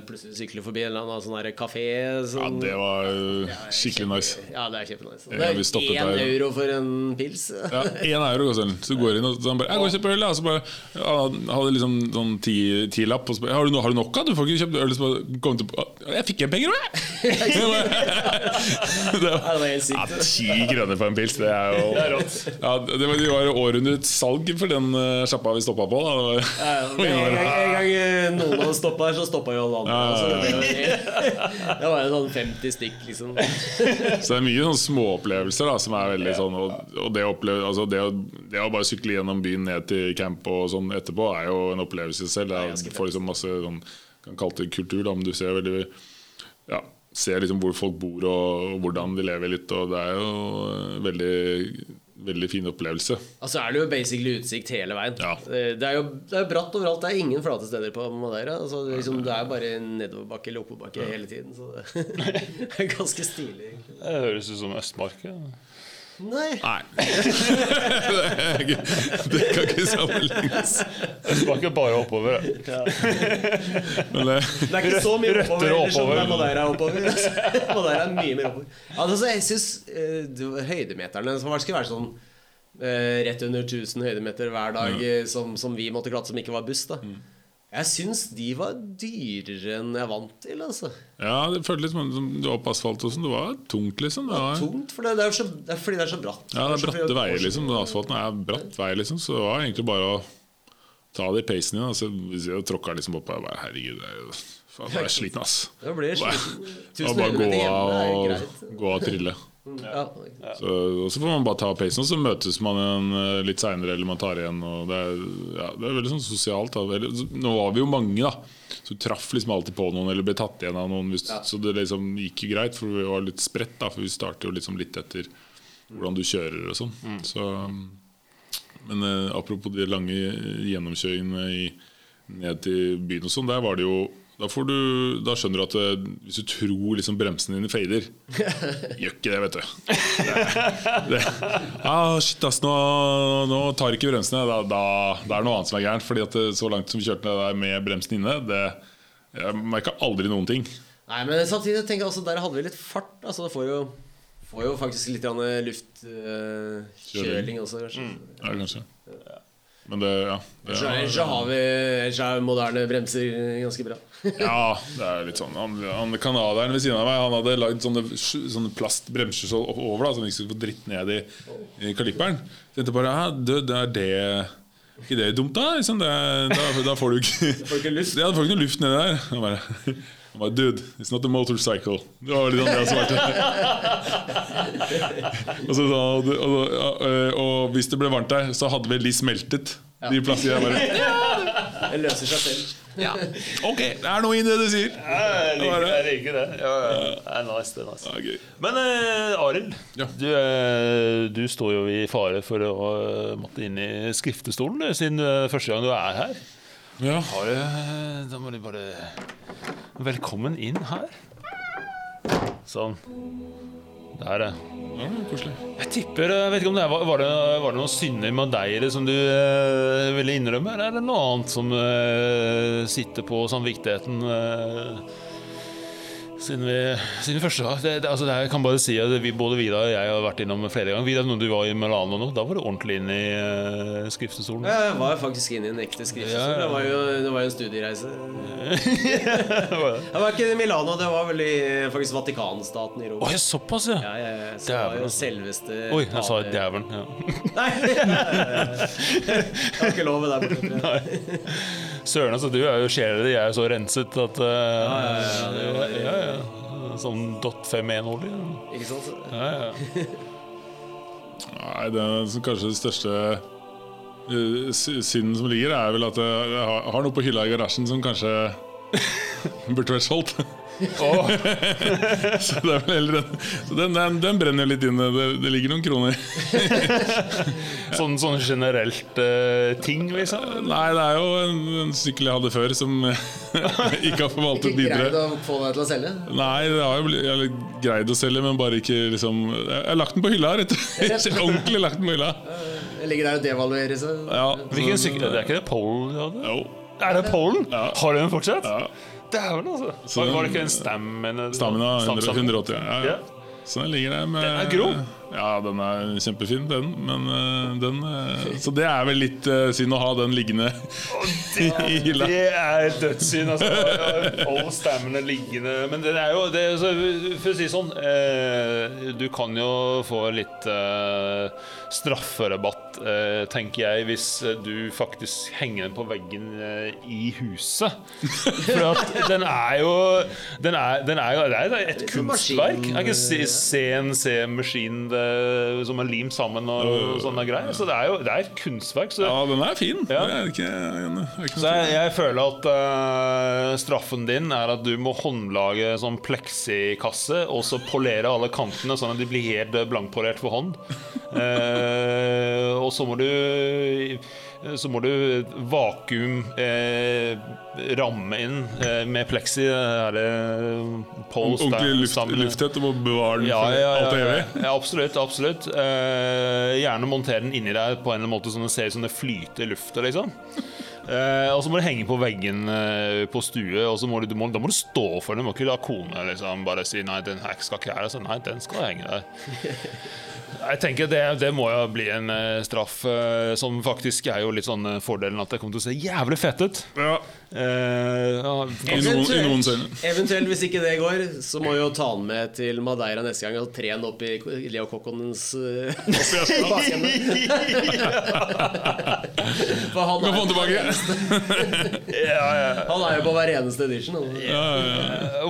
plutselig sykler forbi en eller annen sånn kafé. Ja, Sånn, det var uh, skikkelig nice. Ja, det er kjempenice. Ja, Det er én euro for en pils. Ja, Én euro koster den. Så du går inn og så han bare 'Jeg går og kjøper øl', ja. Og så bare ja, hadde liksom sånn ti- ti-lapp. Og så bare 'Har du, har du nok, av? Du får ikke kjøpt øl?' Så bare kom til, 'Jeg fikk igjen penger, jo, jeg'. det Ja, var, helt ja, sykt. Ti kroner for en pils, det er jo Det er rått. Ja, det var, det var århundrets salg for den uh, sjappa vi stoppa på. Da. Det var, Ja, En gang, en gang eh, noen hadde stoppa her, så stoppa jo alle andre. Det, ble jo- det var jo sånn 50 stykk, liksom. Så det er mye sånn småopplevelser da, som er veldig sånn Og, og det, oppleve, altså det, å, det å bare sykle gjennom byen ned til camp og sånn etterpå er jo en opplevelse selv. Er er, får liksom masse sånn, kan kalle det kultur, da, men du ser veldig ja, ser liksom hvor folk bor og, og hvordan de lever litt. Og det er jo veldig, veldig fin opplevelse. Altså er det jo basically utsikt hele veien. Ja. Det er jo det er bratt overalt. Det er ingen flate steder på Madeira. Altså, det, liksom, det er bare nedoverbakke eller oppoverbakke hele tiden. Så det er ganske stilig. egentlig. Det høres ut som Østmarka. Nei. Nei. det, det kan ikke sammenlignes. Det smaker bare oppover. ja. Men det, Det er ikke så mye Røtter oppover heller som det er Madeira oppover. Madeira er mye mer oppover. Altså, jeg syns høydemeterne som skulle være sånn uh, rett under 1000 høydemeter hver dag, eh, som, som vi måtte klatre, som ikke var buss, da. Jeg syns de var dyrere enn jeg vant til, altså. ja, det føltes som som du var på asfalt og sånn. Det var tungt, liksom. Det var, Tungt, for det, det, er så, det er fordi det er så bratt. Ja, det er bratte veier, liksom. Den asfalten er bratt vei, liksom. Så det var egentlig bare å ta det i peisen igjen. Altså, hvis jeg tråkka liksom opp jeg bare Herregud, det er faen, jeg er sliten, ass. Det blir sliten. Bare, 1000 bare gå av og gå av og trille. Ja. Så, og så får man bare ta peisen, og så møtes man igjen eh, litt seinere, eller man tar igjen. Og det, er, ja, det er veldig sånn sosialt. Da. Nå var vi jo mange, da. Så vi traff liksom alltid på noen, eller ble tatt igjen av noen. Hvis, Ja. Så det liksom gikk jo greit, for vi var litt spredt, da. For vi starter jo liksom litt etter hvordan du kjører og sånn. Så, men eh, apropos de lange gjennomkjøringene i, ned til byen og sånn, der var det jo da, får du, da skjønner du at eh, hvis du tror liksom bremsene dine fader Gjør ikke det, vet du. Det, ah, shit, ass, nå, nå tar ikke bremsene. Da, da, da er det noe annet som er gærent. Fordi at det, så langt som vi kjørte der med bremsen inne, det, jeg merka aldri noen ting. Nei, men samtidig tenker jeg også der hadde vi litt fart. Altså det får jo, får jo faktisk litt luftkjøling Kjøling. også, kanskje. Ja, kanskje. Men det, ja, det, ja. Ellers har vi ellers er moderne bremser ganske bra. Ja, det er litt sånn Han, han Canadieren ved siden av meg Han hadde lagd sånne, sånne plastbremser så over, da så han ikke skulle få dritt ned i, i kalipperen. Tenkte bare det, det er det er ikke det dumt, da? Liksom, det, da, da får du ikke Får ikke luft. Ja, du får ikke noe luft nedi der. Han bare, han bare Dude, it's not a motorcycle. Det var litt han svarte. og, så, og, og, og, og hvis det ble varmt der, så hadde vel de smeltet. De plassene jeg bare Det løser seg selv. Ok, det er noe i det du sier. Jeg liker, jeg liker det. Ja, ja. Det er nice, det er nice. Okay. Men uh, Arild, Ja. du, uh, du står jo i fare for å uh, måtte inn i skriftestolen siden uh, første gang du er her. Ja. Har du, da må du bare Velkommen inn her. Sånn. Der, det. ja, koselig. Jeg tipper, jeg vet ikke om det er, var, var, det, var det noen synder med deg som du eh, ville innrømme, eller er det noe annet som eh, sitter på samvittigheten eh, siden, vi, siden vi første dag? Det, det, altså, det, her, jeg kan bare si at vi, både Vidar og jeg har vært innom flere ganger. Vidar, når du var i Milano nå, da var du ordentlig inn i uh, skriftestolen. Jeg var faktisk inne i en ekte skriftestol. Ja, ja. Det var jo, det var en studiereise. Jeg var ikke i Milano, det var vel i faktisk Vatikanstaten i Rom. ja, såpass, ja. Ja, ja, ja. Så det var jo altså. selveste Oi, jeg sa djevelen. Ja. Nei! Jeg har ikke lov med der borte. Søren, altså, du er jo sjela di er jo så renset at uh, ja, ja, det var- ja, ja. Sånn dot 5-1-olje. Ikke sant? Ja, ja. Nei, det er som kanskje det største eh, synden som ligger, er vel at jeg har, har noe på hylla i garasjen som kanskje burde vært solgt. Åh, Så, det er vel heller den, så den, den, den brenner litt inne. Det, det ligger noen kroner. sånn, sånn generelt uh, ting, liksom? Nei, det er jo en, en sykkel jeg hadde før som ikke har forvaltet Ikke greid å få deg til å selge? Nei, det har jeg, blitt, jeg har greid å selge, men bare ikke liksom Jeg har lagt den på hylla, rett og slett. Ordentlig lagt den på hylla. Jeg ligger der og devaluerer seg. Ja, Hvilken sykkel? Det er ikke det Polen du hadde? Jo. Er det Polen? Ja. Har du den fortsatt? Ja. Dæven, altså. Så Var, var det ikke en Stamina? Stamina 100, 180. Ja, ja. Ja. Så den ligger der med Den er grov. Ja, den er kjempefin, den. Men øh, den øh, Så det er vel litt øh, synd å ha den liggende i hylla. Det er dødssynd, altså. All stemmene liggende Men det er jo det, er så, For å si sånn eh, Du kan jo få litt eh, strafferabatt, eh, tenker jeg, hvis du faktisk henger den på veggen eh, i huset. For at den er jo Den er, den er jo Det er et kunstverk. Jeg kan kunstverk. se en CNC-maskin som er limt sammen og sånne greier. Så det er jo det er et kunstverk. Så Ja, den er fin. Ja. Det er ikke, det er ikke så jeg, jeg føler at uh, straffen din er at du må håndlage sånn pleksikasse og så polere alle kantene sånn at de blir helt eh, blankpolert for hånd. Eh, og så må du så må du vakuum eh, ramme inn eh, med pleksi. Det er Paul Ordentlig luft, lufttett og må bevare den ja, for ja, alt evig. ja, ja, absolutt. absolutt eh, Gjerne montere den inni deg på en eller annen måte sånn det ser ut som det flyter i lufta. Liksom. Eh, og så må du henge på veggen eh, på stue, og så må du, du må, da må du stå for den. Du må ikke la kona liksom, bare si 'nei, den her skal ikke her'. Så, nei, den skal henge der. Jeg tenker det, det må jo bli en eh, straff, eh, som faktisk er jo litt sånn eh, fordelen at det kommer til å se jævlig fett ut. Ja, Eh, ja, I noen, i noen. Eventuelt, hvis ikke det går, så må vi jo ta han med til Madeira neste gang og tre den opp i Leo Kokkonens uh, bakende. For han eneste. Ja, ja. Han er jo på hver eneste edition.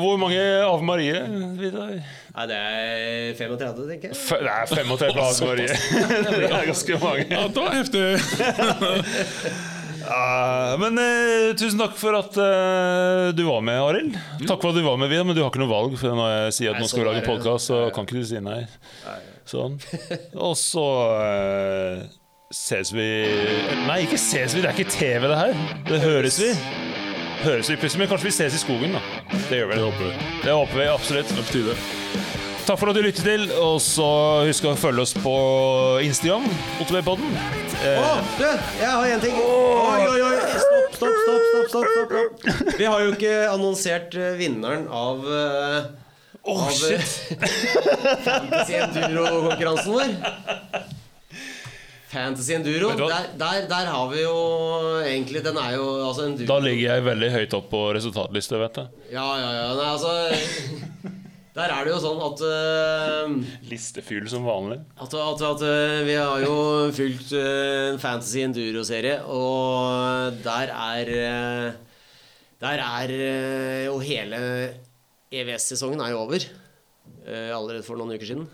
Hvor mange Ave Marie? Vidar? Nei, det er 35, tenker jeg. F- Det er 35 Ave Marie. Det er ganske mange. Ja, det var heftig! Ja, men eh, tusen takk for at eh, du var med, Arild. Takk for at du var med, Vidar, men du har ikke noe valg. For når jeg sier at Nei, nå skal vi lage podkast, så kan ikke du si nei. Sånn. Og så eh, ses vi Nei, ikke ses vi, det er ikke TV, det her. Det høres vi. Høres vi plutselig, Men kanskje vi ses i skogen, da. Det gjør vi. Det håper vi. Det håper vi absolutt. Det er på tide. Takk for at du lyttet til, og så husk å følge oss på Instagram. OTB-podden. Eh, Å, du! Jeg har en ting. Oi, oi, oi. Stopp, stopp, stopp. stopp, stopp, stopp. Vi har jo ikke annonsert eh, vinneren av Åh, av eh, Fantasy Enduro-konkurransen vår. Fantasy Enduro. Der, der, der har vi jo egentlig Den er jo altså. Da ligger jeg veldig høyt opp på resultatlista, vet du. Ja, ja, ja. Nei, altså Der er det jo sånn at uh, Listefyll som vanlig. At, at, at uh, vi har jo fulgt en en Fantasy Enduro-serie, og der er eh, Der er eh, jo hele EVS-sesongen er jo over. eh, Allerede for noen uker siden.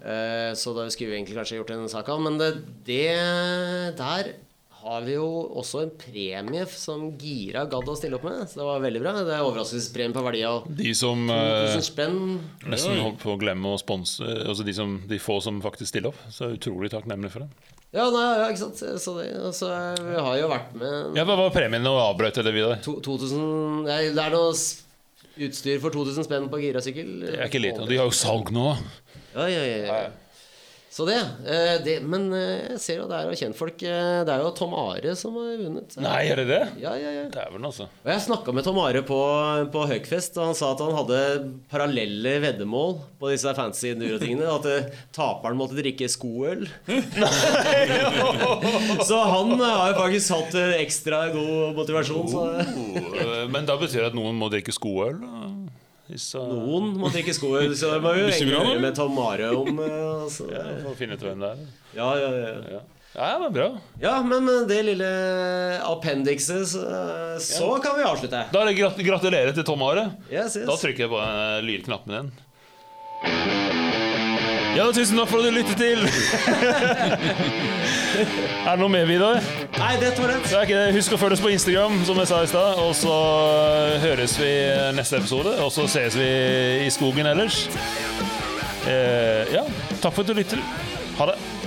Eh, Så da skulle vi egentlig kanskje gjort en sak av. Men det, det Der har vi jo også en premie som Gira gadd å stille opp med. Så det var veldig bra. Det er overraskelsespremie på verdi av De som eh, 2000 spenn. nesten holdt på å glemme å sponse Altså de, som, de få som faktisk stiller opp. Så jeg er utrolig takknemlig for det. Ja, nei, ja, ikke sant. Så det, altså, vi har jo vært med Ja, Hva var premien å avbrøte det videre? 2000 nei, Det er noe utstyr for 2000 spenn på girasykkel. Det er ikke lite. Og de har jo salg nå. Ja, ja, ja, ja. Så det, eh, det Men eh, jeg ser jo det er jo kjentfolk. eh, Det er jo Tom Are som har vunnet. Nei, er det det? Ja, ja, ja. Dæven, altså. Og jeg snakka med Tom Are på, på Høgfest, og han sa at han hadde parallelle veddemål på disse fancy enduro-tingene. At taperen måtte drikke skoøl. så han har jo faktisk hatt ekstra god motivasjon. Så Oh, Men da betyr det at noen må drikke skoøl? Hvis, uh, noen må drikke sko så det må jo høre med Tom Are om. eh, altså. ja, Får finne ut hvem det er. Ja, ja, ja. Ja, ja men bra. ja, men med det lille appendikset, så, så kan vi avslutte. Da er det grat gratulerer til Tom Are. Yes, yes. Da trykker jeg på uh, lydknappen igjen. Ja, tusen takk for at du lyttet til. er det noe mer, Vidar? Nei, det var det. Det ikke det. Husk å følge oss på Instagram, som jeg sa i stad. Og så høres vi neste episode. Og så ses vi i skogen ellers. Eh, ja, takk for at du lytter. Ha det.